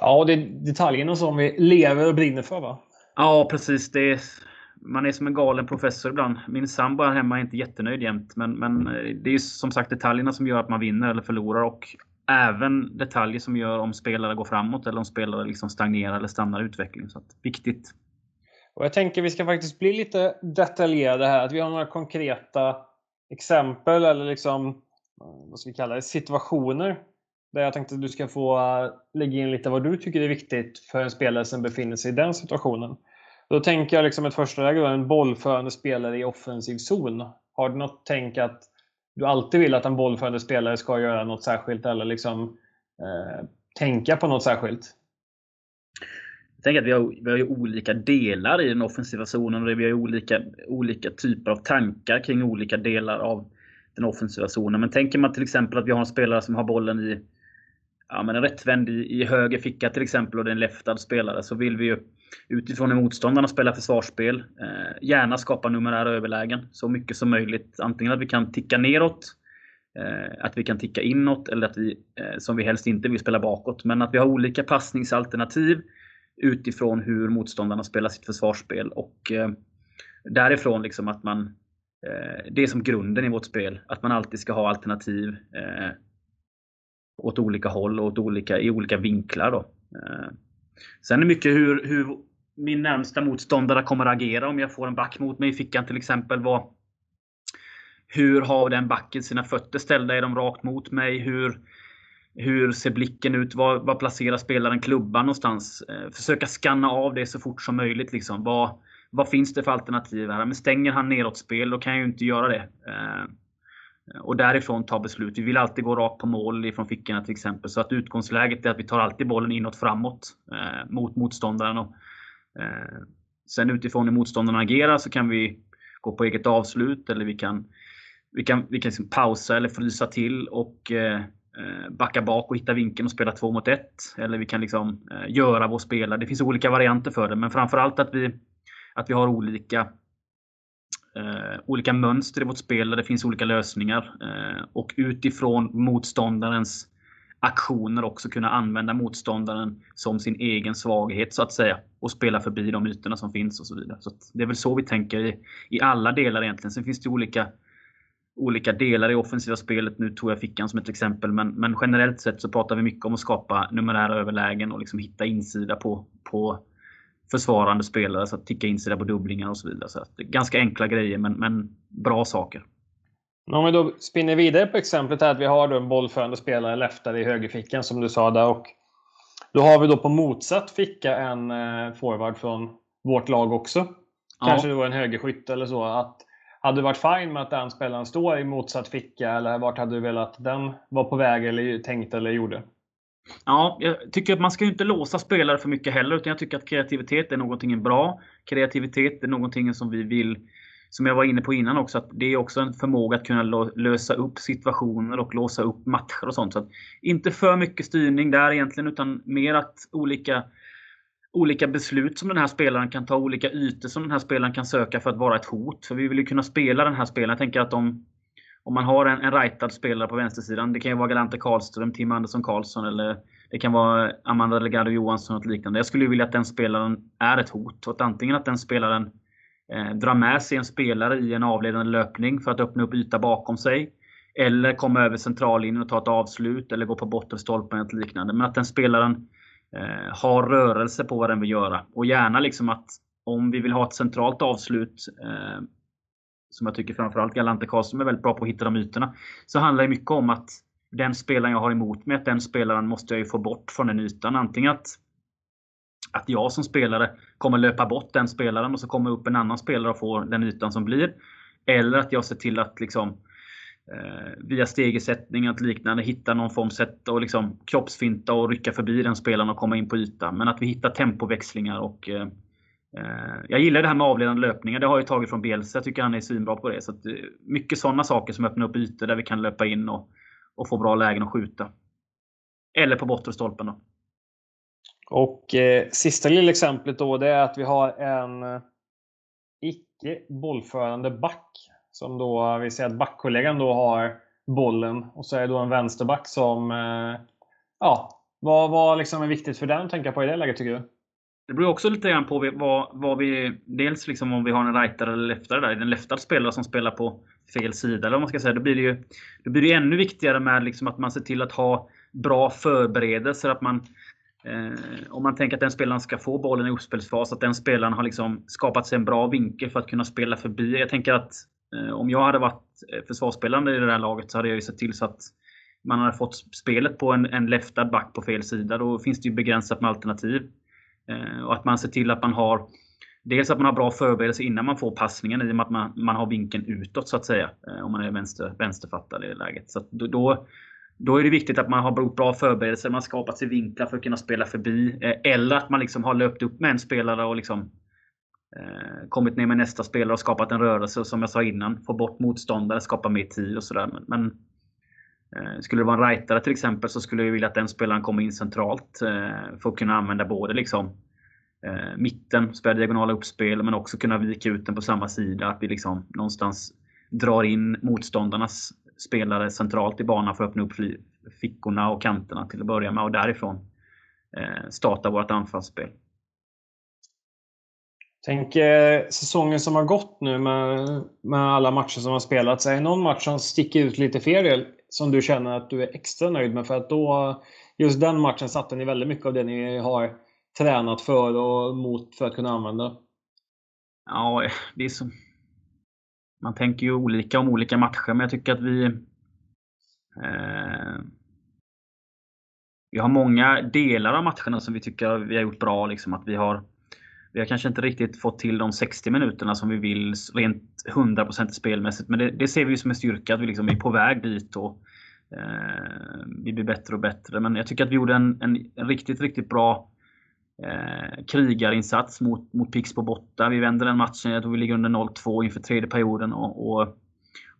Ja, det är detaljerna som vi lever och brinner för va? Ja, precis. Det är, man är som en galen professor ibland. Min sambo här hemma är inte jättenöjd jämt. Men, men det är som sagt detaljerna som gör att man vinner eller förlorar. Och även detaljer som gör om spelare går framåt eller om spelare liksom stagnerar eller stannar i utveckling. Så att, viktigt. Och jag tänker vi ska faktiskt bli lite detaljerade här. Att vi har några konkreta exempel eller liksom, vad ska vi kalla det, situationer. Där jag tänkte att du ska få eh, lägga in lite vad du tycker är viktigt för en spelare som befinner sig i den situationen. Då tänker jag liksom ett första läge, en bollförande spelare i offensiv zon. Har du något tänk att du alltid vill att en bollförande spelare ska göra något särskilt eller liksom eh, tänka på något särskilt? Jag tänker att vi har, vi har olika delar i den offensiva zonen och vi har olika, olika typer av tankar kring olika delar av den offensiva zonen. Men tänker man till exempel att vi har en spelare som har bollen i ja, men en rättvänd i, i höger ficka till exempel och det är en leftad spelare så vill vi ju utifrån hur motståndarna spelar försvarsspel eh, gärna skapa numerära överlägen så mycket som möjligt. Antingen att vi kan ticka neråt, eh, att vi kan ticka inåt eller att vi, eh, som vi helst inte vill spela bakåt. Men att vi har olika passningsalternativ utifrån hur motståndarna spelar sitt försvarsspel. Och eh, därifrån liksom att man eh, det är som grunden i vårt spel. Att man alltid ska ha alternativ eh, åt olika håll och åt olika, i olika vinklar. Då. Eh, Sen är det mycket hur, hur min närmsta motståndare kommer att agera om jag får en back mot mig i fickan till exempel. Vad, hur har den backen sina fötter ställda? Är de rakt mot mig? Hur, hur ser blicken ut? Var, var placerar spelaren klubban någonstans? Eh, försöka skanna av det så fort som möjligt. Liksom. Vad, vad finns det för alternativ här? Men stänger han nedåtspel, då kan jag ju inte göra det. Eh, Eh, och därifrån ta beslut. Vi vill alltid gå rakt på mål ifrån fickorna till exempel. Så att utgångsläget är att vi tar alltid bollen inåt framåt eh, mot motståndaren. Och, eh, sen utifrån hur motståndaren agerar så kan vi gå på eget avslut eller vi kan, vi kan, vi kan liksom pausa eller frysa till och eh, eh backa bak och hitta vinkeln och spela två mot ett. Eller vi kan liksom eh, göra vår spelare. Det finns olika varianter för det, men framförallt att vi, att vi har olika eh, olika mönster i vårt spel där det finns olika lösningar. Eh, och utifrån motståndarens aktioner också kunna använda motståndaren som sin egen svaghet så att säga. Och spela förbi de ytorna som finns och så vidare. Så Det är väl så vi tänker i, i alla delar egentligen. Sen finns det olika olika delar i offensiva spelet. Nu tog jag fickan som ett exempel, men, men generellt sett så pratar vi mycket om att skapa numerära överlägen och liksom hitta insida på, på försvarande spelare, så att ticka in sig där på dubblingar och så vidare. Så att, ganska enkla grejer, men, men bra saker. Om vi då spinner vidare på exemplet här att vi har då en bollförande spelare leftare i högerfickan som du sa där. Och Då har vi då på motsatt ficka en eh, forward från vårt lag också. Kanske ja. då en högerskytt eller så. Att, hade du varit fine med att den spelaren står i motsatt ficka eller vart hade du velat att den var på väg eller tänkt eller gjorde? Ja, jag tycker att man ska inte låsa spelare för mycket heller. Utan jag tycker att kreativitet är någonting bra. Kreativitet är någonting som vi vill som jag var inne på innan också, att det är också en förmåga att kunna lösa upp situationer och låsa upp matcher och sånt. Så att inte för mycket styrning där egentligen, utan mer att olika, olika beslut som den här spelaren kan ta, olika ytor som den här spelaren kan söka för att vara ett hot. För vi vill ju kunna spela den här spelaren. Jag tänker att om, om man har en, en rightad spelare på vänstersidan, det kan ju vara Galante Karlström, Tim Andersson Karlsson eller det kan vara Amanda Delgado Johansson och liknande. Jag skulle vilja att den spelaren är ett hot. Och att antingen att den spelaren eh, drar med sig en spelare i en avledande löpning för att öppna upp yta bakom sig. Eller komma över centrallinjen och ta ett avslut eller gå på bottenstolpen eller liknande. Men att den spelaren eh, har rörelse på vad den vill göra. Och gärna liksom att om vi vill ha ett centralt avslut eh, som jag tycker framförallt Galante Karlsson är väldigt bra på att hitta de ytorna. Så handlar det mycket om att den spelaren jag har emot mig, att den spelaren måste jag ju få bort från den ytan. Antingen att att jag som spelare kommer löpa bort den spelaren och så kommer upp en annan spelare och får den ytan som blir. Eller att jag ser till att liksom eh, via stegersättning och liknande hitta någon form sätt att liksom kroppsfinta och rycka förbi den spelaren och komma in på ytan. Men att vi hittar tempoväxlingar och eh, Eh, jag gillar det här med avledande löpningar. Det har jag tagit från Bielsa. Jag tycker han är svinbra på det. Så att, eh, mycket sådana saker som öppnar upp ytor där vi kan löpa in och, och få bra lägen att skjuta. Eller på bortre stolpen då. Och eh, sista lilla exemplet då, det är att vi har en eh, icke bollförande back. Som då, vi säger att backkollegan då har bollen och så är det då en vänsterback som... Eh, ja, vad, vad liksom är viktigt för den att tänka på i det läget tycker du? Det beror också lite grann på vad, vad vi... Dels liksom om vi har en rightare eller leftare där. En leftad spelare som spelar på fel sida eller vad man ska säga. Då blir det ju då blir det ännu viktigare med liksom att man ser till att ha bra förberedelser. Att man Eh, om man tänker att den spelaren ska få bollen i uppspelsfas, att den spelaren har liksom skapat sig en bra vinkel för att kunna spela förbi. Jag tänker att eh, om jag hade varit eh, försvarsspelande i det här laget så hade jag ju sett till så att man hade fått spelet på en, en leftad back på fel sida. Då finns det ju begränsat med alternativ. Eh, och att man ser till att man har Dels att man har bra förberedelse innan man får passningen i och med att man, man har vinkeln utåt så att säga. Eh, om man är vänster, vänsterfattad i det läget. Så då, då då är det viktigt att man har bra förberedelser, man har skapat sig vinklar för att kunna spela förbi. Eh, eller att man liksom har löpt upp med en spelare och liksom eh, kommit ner med nästa spelare och skapat en rörelse. Och som jag sa innan, få bort motståndare, skapa mer tid och sådär. Men, men eh, Eh, skulle det vara en rightare till exempel så skulle vi vilja att den spelaren kommer in centralt eh, för att kunna använda både liksom eh, mitten, spela diagonala uppspel, men också kunna vika ut den på samma sida. Att vi liksom någonstans drar in motståndarnas spelare centralt i banan för att öppna upp fickorna och kanterna till att börja med och därifrån starta vårt anfallsspel. Tänk eh, säsongen som har gått nu med, med alla matcher som har spelats. Är det någon match som sticker ut lite för er som du känner att du är extra nöjd med? För att då, just den matchen satte ni väldigt mycket av det ni har tränat för och mot för att kunna använda. Ja, det är så, man tänker ju olika om olika matcher, men jag tycker att vi eh, vi har många delar av matcherna som vi tycker vi har gjort bra. Liksom, att vi har vi har kanske inte riktigt fått till de 60 minuterna som vi vill rent 100% spelmässigt. Men det, det, ser vi som en styrka att vi liksom är på väg dit. Och, eh, vi blir bättre och bättre. Men jag tycker att vi gjorde en, en, en riktigt, riktigt bra eh, krigarinsats mot, mot Pixbo borta. Vi vänder den matchen. Jag tror vi ligger under 0-2 inför tredje perioden. Och, och,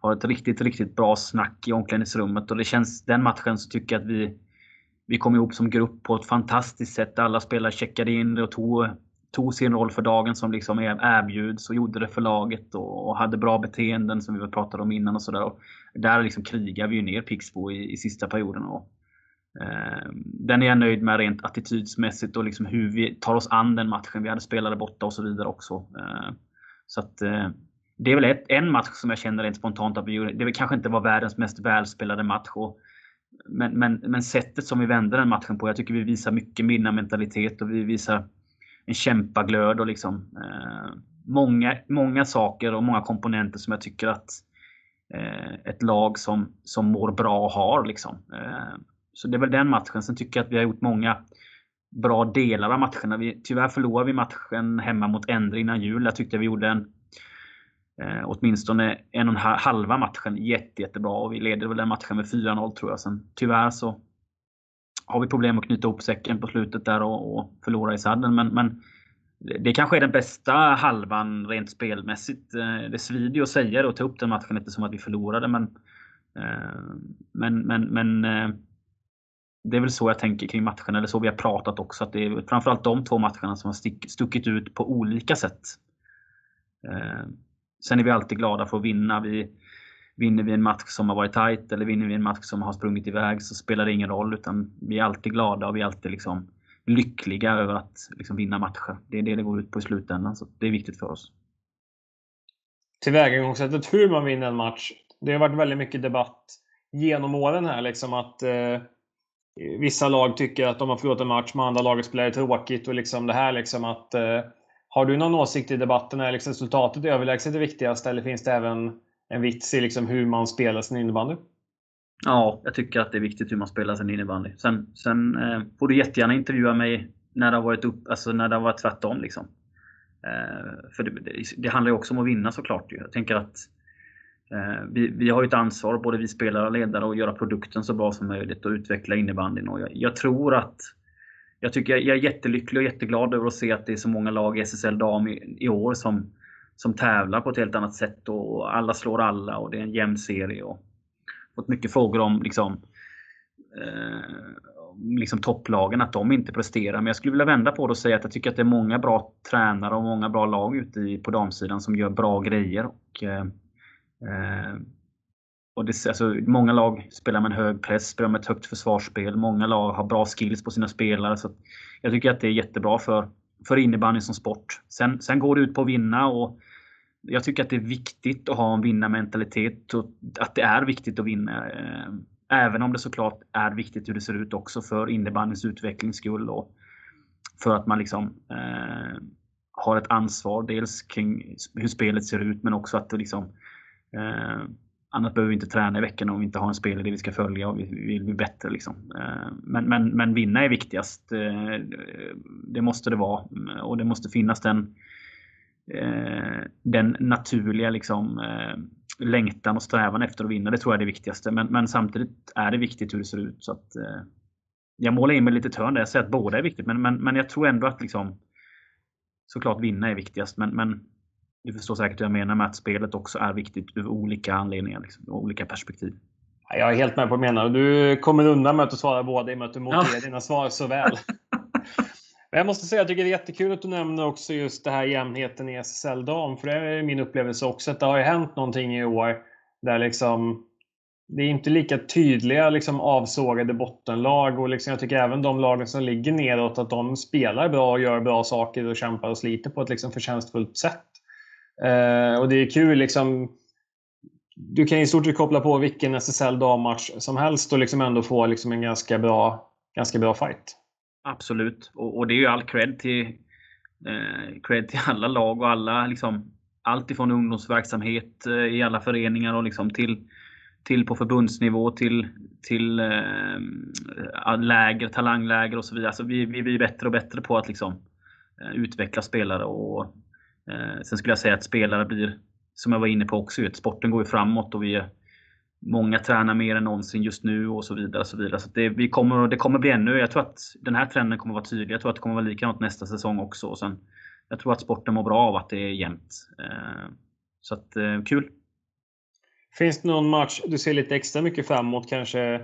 har ett riktigt, riktigt bra snack i omklädningsrummet. Och det känns, den matchen så tycker jag att vi, vi kom ihop som grupp på ett fantastiskt sätt. Alla spelare checkade in och tog, tog sin roll för dagen som liksom erbjuds och gjorde det för laget och, och hade bra beteenden som vi pratade om innan och sådär. Där liksom krigar vi ju ner Pixbo i, i sista perioden. Och, Eh, den är jag nöjd med rent attitydsmässigt och liksom hur vi tar oss an den matchen. Vi hade spelare borta och så vidare också. Eh, så att, eh, det är väl ett, en match som jag känner rent spontant att vi gjorde. Det kanske inte var världens mest välspelade match. Och, men, men, men sättet som vi vände den matchen på. Jag tycker vi visar mycket vinnarmentalitet och vi visar en kämpaglöd och liksom eh, många, många saker och många komponenter som jag tycker att eh, ett lag som, som mår bra har. Liksom. Eh, så det är väl den matchen. Sen tycker jag att vi har gjort många bra delar av matcherna. Vi, tyvärr förlorade vi matchen hemma mot Endre innan jul. Jag tyckte vi gjorde en eh, åtminstone en och en halva matchen jätte, jättebra. Och vi leder väl den matchen med 4-0 tror jag. Sen, tyvärr så har vi problem att knyta ihop säcken på slutet där och, och förlora i sadden. Men, men det kanske är den bästa halvan rent spelmässigt. Eh, det svider ju att säga det och ta upp den matchen eftersom att vi förlorade. Men, eh, men, men, men eh, det är väl så jag tänker kring matcherna, eller så vi har pratat också. Att det är framförallt de två matcherna som har stuckit ut på olika sätt. Sen är vi alltid glada för att vinna. Vi, vinner vi en match som har varit tight eller vinner vi en match som har sprungit iväg så spelar det ingen roll. Utan vi är alltid glada och vi är alltid liksom lyckliga över att liksom vinna matcher. Det är det det går ut på i slutändan. Så det är viktigt för oss. Tillvägagångssättet hur man vinner en match. Det har varit väldigt mycket debatt genom åren här. Liksom att eh, Vissa lag tycker att de har förlorat en match med andra laget spelar tråkigt. Och liksom det här liksom att eh, Har du någon åsikt i debatten? Är liksom resultatet överlägset det viktigaste? Eller finns det även en vits i liksom hur man spelar sin innebandy? Ja, jag tycker att det är viktigt hur man spelar sin innebandy. Sen, sen eh, får du jättegärna intervjua mig när det har varit, upp, alltså när det har varit tvärtom. Liksom. Eh, för det, det, det, handlar ju också om att vinna såklart. Jag tänker att eh, vi, vi har ett ansvar, både vi spelare och ledare, att göra produkten så bra som möjligt och utveckla innebandyn. Och jag, jag tror att jag, tycker jag är jättelycklig och jätteglad över att se att det är så många lag i SSL Dam i, i år som, som tävlar på ett helt annat sätt och alla slår alla och det är en jämn serie. Och, fått mycket frågor om liksom, eh, liksom topplagen, att de inte presterar. Men jag skulle vilja vända på det och säga att jag tycker att det är många bra tränare och många bra lag ute i, på damsidan som gör bra grejer. Och, eh, eh och det, alltså, många lag spelar med en hög press, spelar med ett högt försvarsspel. Många lag har bra skills på sina spelare. Så jag tycker att det är jättebra för, för innebandy som sport. Sen, sen går det ut på att vinna och jag tycker att det är viktigt att ha en vinnarmentalitet och att det är viktigt att vinna. Eh, även om det såklart är viktigt hur det ser ut också för innebandyns utvecklings skull och för att man liksom eh, har ett ansvar dels kring hur spelet ser ut men också att det liksom eh, Annars behöver vi inte träna i veckan om vi inte har en spelare vi ska följa och vi vill bli bättre. Liksom. Eh, men, men, men vinna är viktigast. Eh, det måste det vara. Mm, och det måste finnas den Eh, den naturliga liksom, eh, längtan och strävan efter att vinna. Det tror jag är det viktigaste. Men, men samtidigt är det viktigt hur det ser ut. Så att, eh, jag målar in mig lite törn där. Jag säger att båda är viktigt. Men, men, men jag tror ändå att liksom, såklart vinna är viktigast. Men, men du förstår säkert hur jag menar med att spelet också är viktigt ur olika anledningar. Liksom, olika perspektiv. Jag är helt med på vad du menar. Du kommer undan med att svara båda i och med att du motiverar ja. dina svar så väl. (laughs) Men jag måste säga, jag tycker det är jättekul att du nämner också just det här jämnheten i SSL dam. För det är min upplevelse också att det har ju hänt någonting i år där liksom det är inte lika tydliga liksom, avsågade bottenlag och liksom, jag tycker även de lagen som ligger nedåt att de spelar bra och gör bra saker och kämpar och sliter på ett liksom, förtjänstfullt sätt. Eh, och det är kul liksom du kan i stort sett koppla på vilken SSL dammatch som helst och liksom ändå få liksom en ganska bra, ganska bra fight. Absolut. Och, och, det är ju all cred till, eh, cred till alla lag och alla liksom, allt ifrån ungdomsverksamhet eh, i alla föreningar och liksom till, till på förbundsnivå till, till eh, läger, talangläger och så vidare. Alltså vi, vi blir bättre och bättre på att liksom, eh, utveckla spelare. Och, eh, sen skulle jag säga att spelare blir, som jag var inne på också, sporten går ju framåt och vi är Många tränar mer än någonsin just nu och så vidare. Och så vidare. Så det, vi kommer, det kommer bli ännu, jag tror att den här trenden kommer vara tydlig. Jag tror att det kommer vara likadant nästa säsong också. Och sen, jag tror att sporten mår bra av att det är jämnt. Eh, så att, eh, kul! Finns det någon match du ser lite extra mycket fram emot? Kanske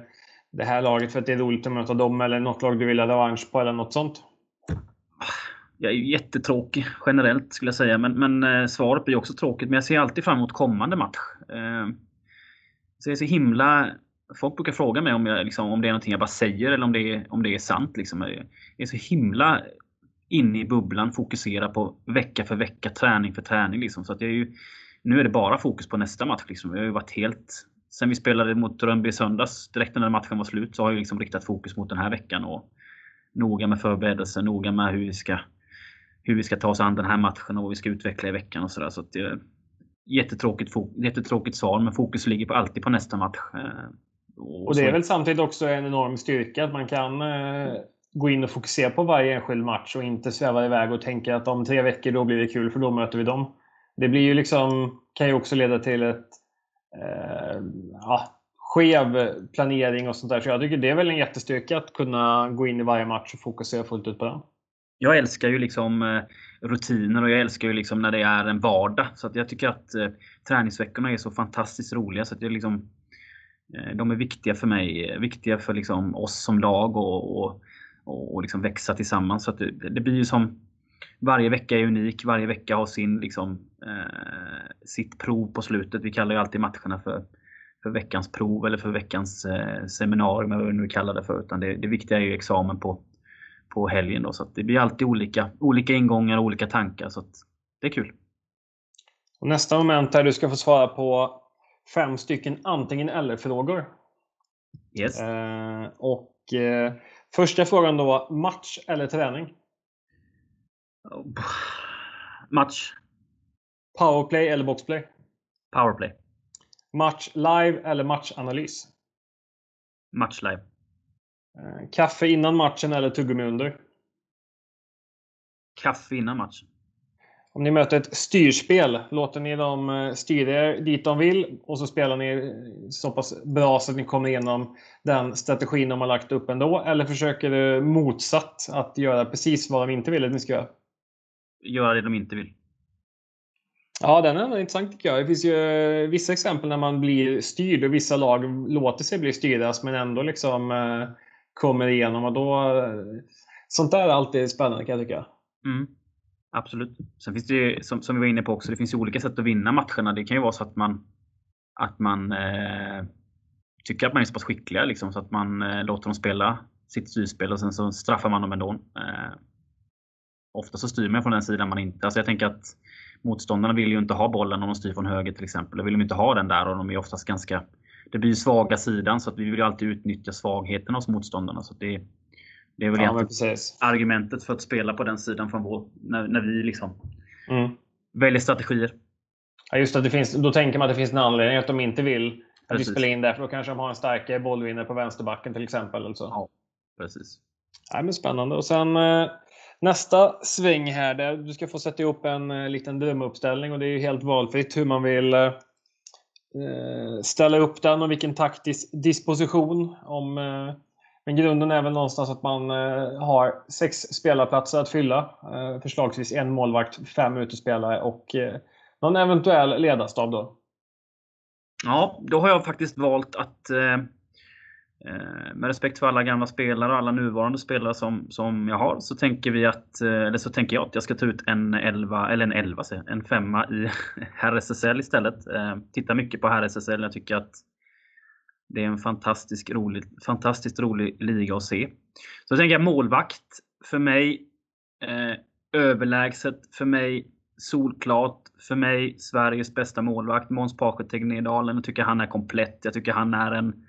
det här laget för att det är roligt att möta dem eller något lag du vill ha revansch på eller något sånt? Jag är jättetråkig generellt skulle jag säga. Men, men eh, svaret blir också tråkigt. Men jag ser alltid fram emot kommande match. Så det är så himla... Folk brukar fråga mig om, jag, liksom, om det är någonting jag bara säger eller om det är, om det är sant. Liksom. Jag är så himla inne i bubblan, fokuserad på vecka för vecka, träning för träning. Liksom. Så att jag är ju, nu är det bara fokus på nästa match. Liksom. Jag har ju varit helt... Sen vi spelade mot Rönnby i söndags, direkt när matchen var slut, så har jag liksom riktat fokus mot den här veckan. Och noga med förberedelser, noga med hur vi ska, hur vi ska ta oss an den här matchen och vad vi ska utveckla i veckan. och så, där. så att, jättetråkigt, jättetråkigt svar, men fokus ligger på, alltid på nästa match. Eh, och, och det är väl samtidigt också en enorm styrka att man kan eh, gå in och fokusera på varje enskild match och inte sväva iväg och tänka att om tre veckor då blir det kul för då möter vi dem. Det blir ju liksom, kan ju också leda till ett eh, ja, skev planering och sånt där. Så jag tycker det är väl en jättestyrka att kunna gå in i varje match och fokusera fullt ut på den. Jag älskar ju liksom eh, rutiner och jag älskar ju liksom när det är en vardag. Så att jag tycker att eh, träningsveckorna är så fantastiskt roliga. Så att jag liksom, eh, de är viktiga för mig, eh, viktiga för liksom oss som lag och, och, och liksom växa tillsammans. Så att det, det, blir ju som varje vecka är unik, varje vecka har sin, liksom, eh, sitt prov på slutet. Vi kallar ju alltid matcherna för, för veckans prov eller för veckans eh, seminarium, eller vad vi nu kallar det för. Utan det, det viktiga är ju examen på, på helgen. Då, så det blir alltid olika, olika ingångar och olika tankar. Så det är kul. Och nästa moment där du ska få svara på fem stycken antingen eller-frågor. Yes. Eh, och eh, Första frågan då, match eller träning? Match. Powerplay eller boxplay? Powerplay. Match live eller matchanalys? Match live. Eh, kaffe innan matchen eller tuggummi under? Kaffe innan matchen. Om ni möter ett styrspel, låter ni dem eh, styra er dit de vill och så spelar ni så pass bra så att ni kommer igenom den strategin de har lagt upp ändå? Eller försöker du motsatt, att göra precis vad de inte vill att ni ska göra? Göra det de inte vill. Ja, den är intressant tycker jag. Det finns ju eh, vissa exempel när man blir styrd och vissa lag låter sig bli styrdas men ändå liksom eh, kommer igenom och då... Eh, sånt där är alltid spännande kan jag tycka. Mm. Absolut. Sen finns det ju, som, som vi var inne på också, det finns ju olika sätt att vinna matcherna. Det kan ju vara så att man, att man eh, tycker att man är så pass skickliga liksom, så att man eh, låter dem spela sitt styrspel och sen så straffar man dem ändå. Eh, ofta så styr man från den sidan man inte... Alltså jag tänker att motståndarna vill ju inte ha bollen om de styr från höger till exempel. Då vill de inte ha den där och de är oftast ganska... Det blir svaga sidan så att vi vill ju alltid utnyttja svagheten hos motståndarna. Så det, det är väl ja, argumentet för att spela på den sidan från vår, när, när vi liksom mm. väljer strategier. Ja, just det, det finns, då tänker man att det finns en anledning att de inte vill att vi spelar in där, för då kanske de har en starkare bollvinnare på vänsterbacken till exempel. Eller så. Ja, precis. Ja, men spännande. Och sen eh, nästa sväng här, där du ska få sätta ihop en eh, liten drömuppställning och det är helt valfritt hur man vill eh Eh, ställa upp den och vilken taktisk disposition. Om eh, men grunden är väl någonstans att man eh, har sex spelarplatser att fylla. Förslagsvis en målvakt, fem utespelare och någon eventuell ledarstab då. Ja, då har jag faktiskt valt att Eh, med respekt för alla gamla spelare och alla nuvarande spelare som, som jag har så tänker vi att, eh, eller så tänker jag att jag ska ta ut en 11, eller en 11, en femma i (laughs) herr SSL istället. Eh, Tittar mycket på herr SSL. Jag tycker att det är en fantastisk rolig, fantastiskt rolig liga att se. Så jag tänker målvakt för mig eh, överlägset. För mig solklart. För mig Sveriges bästa målvakt. Måns Pache Tegnerdalen. Jag tycker han är komplett. Jag tycker han är en,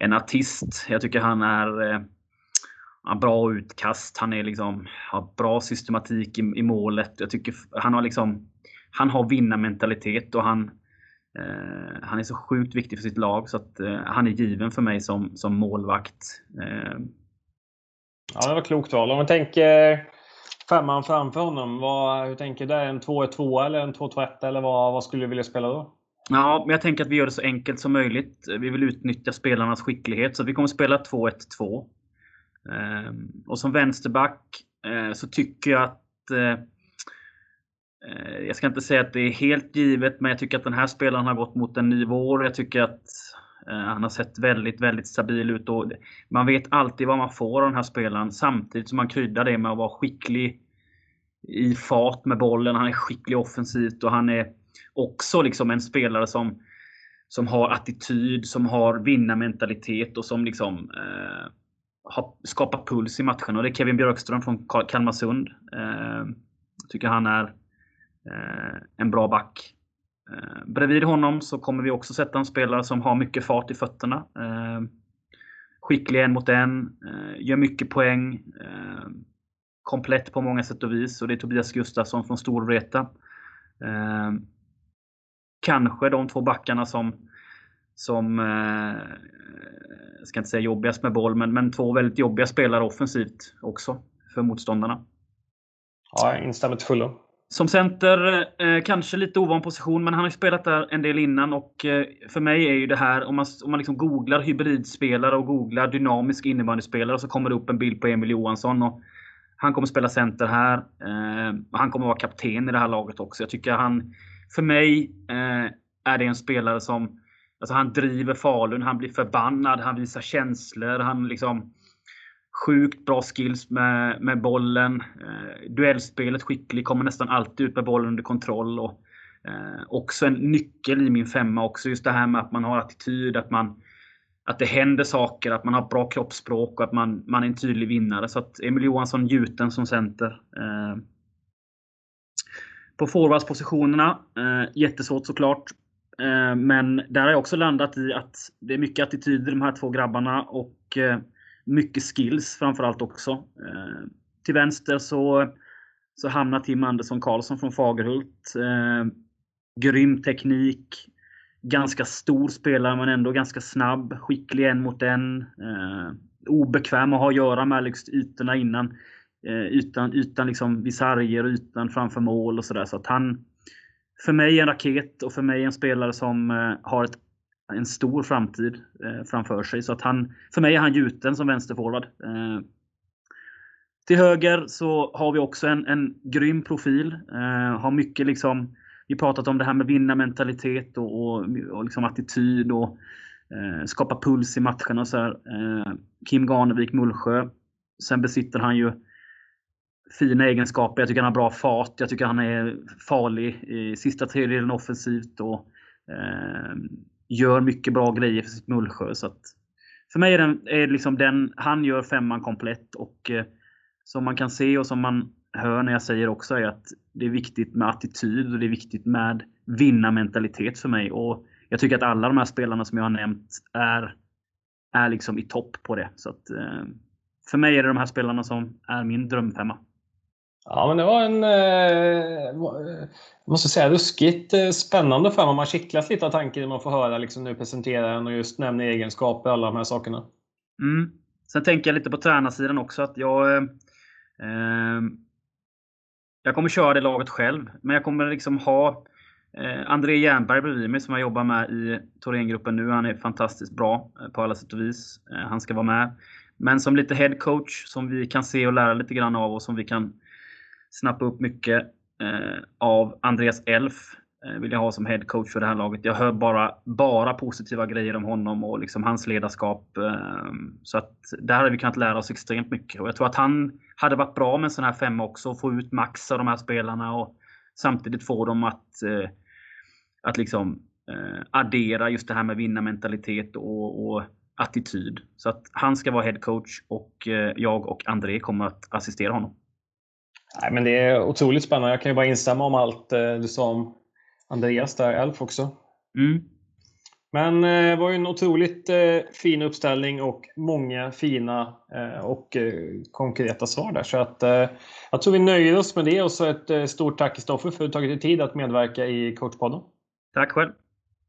en artist. Jag tycker han är eh, har bra utkast. Han är liksom, har bra systematik i, i målet. Jag tycker han har liksom han har vinnarmentalitet och han, Eh, han är så sjukt viktig för sitt lag så att eh, han är given för mig som, som målvakt. Eh, ja, det var klokt val. Om man tänker femman framför honom, vad, hur tänker du? En 2-1-2 eller en 2-2-1 eller vad, vad skulle du vilja spela då? Ja, men jag tänker att vi gör det så enkelt som möjligt. Vi vill utnyttja spelarnas skicklighet, så vi kommer spela 2-1-2. Ehm, och som vänsterback eh, så tycker jag att eh, eh, jag ska inte säga att det är helt givet, men jag tycker att den här spelaren har gått mot en ny vår. Jag tycker att eh, han har sett väldigt, väldigt stabil ut. Och man vet alltid vad man får av den här spelaren samtidigt som man kryddar det med att vara skicklig i fart med bollen. Han är skicklig offensivt och han är också liksom en spelare som, som har attityd, som har vinnarmentalitet och som liksom eh, har skapat puls i matchen. Och det är Kevin Björkström från Kalmarsund. Eh, tycker han är Eh, en bra back. Eh, bredvid honom så kommer vi också sätta en spelare som har mycket fart i fötterna. Eh, skicklig en mot en, eh, gör mycket poäng. Eh, komplett på många sätt och vis och det är Tobias Gustafsson från Storvreta. Eh, Kanske de två backarna som, som eh, ska inte säga jobbigast med boll, men, men två väldigt jobbiga spelare offensivt också för motståndarna. Ja, jag instämmer till fullo. Som center, eh, kanske lite ovan position, men han har ju spelat där en del innan och eh, för mig är ju det här, om man, om man liksom googlar hybridspelare och googlar dynamisk innebandyspelare så kommer det upp en bild på Emil Johansson. Och han kommer spela center här. Eh, han kommer vara kapten i det här laget också. Jag tycker han, för mig, eh, är det en spelare som Alltså han driver Falun, han blir förbannad, han visar känslor, han liksom Sjukt bra skills med, med bollen. Eh, duellspelet skicklig, kommer nästan alltid ut med bollen under kontroll. Och, eh, också en nyckel i min femma också. Just det här med att man har attityd, att, man, att det händer saker, att man har bra kroppsspråk och att man, man är en tydlig vinnare. Så att Emil Johansson gjuten som center. Eh, på forwardspositionerna, eh, jättesvårt såklart. Eh, men där har jag också landat i att det är mycket attityd i de här två grabbarna och eh, mycket skills framförallt också. Eh, till vänster så, så hamnar Tim Andersson Karlsson från Fagerhult. Eh, grym teknik. Ganska stor spelare men ändå ganska snabb. Skicklig en mot en. Eh, obekväm att ha att göra med liksom ytorna innan. Eh, utan, utan liksom vid sarger och utan framför mål och sådär. Så att han, för mig en raket och för mig en spelare som eh, har ett, en stor framtid eh, framför sig. Så att han, för mig är han gjuten som vänsterforward. Till höger så har vi också en, en grym profil. har mycket liksom, vi pratat om det här med vinnarmentalitet och, och, och liksom attityd och skapa puls i matcherna och så här. Kim Garnevik Mullsjö. Sen besitter han ju fina egenskaper. Jag tycker han har bra fart. Jag tycker han är farlig i sista tredjedelen offensivt och eh, gör mycket bra grejer för sitt Mullsjö. Så att, för mig är, den, är liksom den, han gör femman komplett och eh, som man kan se och som man hör när jag säger också är att det är viktigt med attityd och det är viktigt med vinnarmentalitet för mig. Och jag tycker att alla de här spelarna som jag har nämnt är, är liksom i topp på det. Så att, eh, för mig är det de här spelarna som är min drömfemma. Ja, men det var en, eh, eh, måste säga, ruskigt eh, spännande för mig. Man kittlas lite av tanken när man får höra liksom, nu presentera den och just nämna egenskaper och alla de här sakerna. Mm. Sen tänker jag lite på tränarsidan också att jag eh, eh, jag kommer köra det laget själv, men jag kommer liksom ha eh, André Jernberg bredvid mig som jag jobbar med i Thorengruppen nu. Han är fantastiskt bra eh, på alla sätt och vis. Eh, han ska vara med. Men som lite head coach som vi kan se och lära lite grann av och som vi kan snappa upp mycket eh, av Andreas Elf. Eh, vill jag ha som head coach för det här laget. Jag hör bara, bara positiva grejer om honom och liksom hans ledarskap. Eh, så att där hade vi kunnat lära oss extremt mycket. Och jag tror att han hade varit bra med en sån här femma också. Få ut max av de här spelarna och samtidigt få dem att, eh, att liksom eh, addera just det här med vinnarmentalitet och, och attityd. Så att han ska vara head coach och eh, jag och André kommer att assistera honom. Nej, men det är otroligt spännande. Jag kan ju bara instämma om allt eh, du sa om Andreas där, Elf också. Mm. Men eh, det var ju en otroligt eh, fin uppställning och många fina och konkreta svar där. Så att, jag tror vi nöjer oss med det och så ett stort tack Kristoffer för att du tagit dig tid att medverka i coachpodden. Tack själv!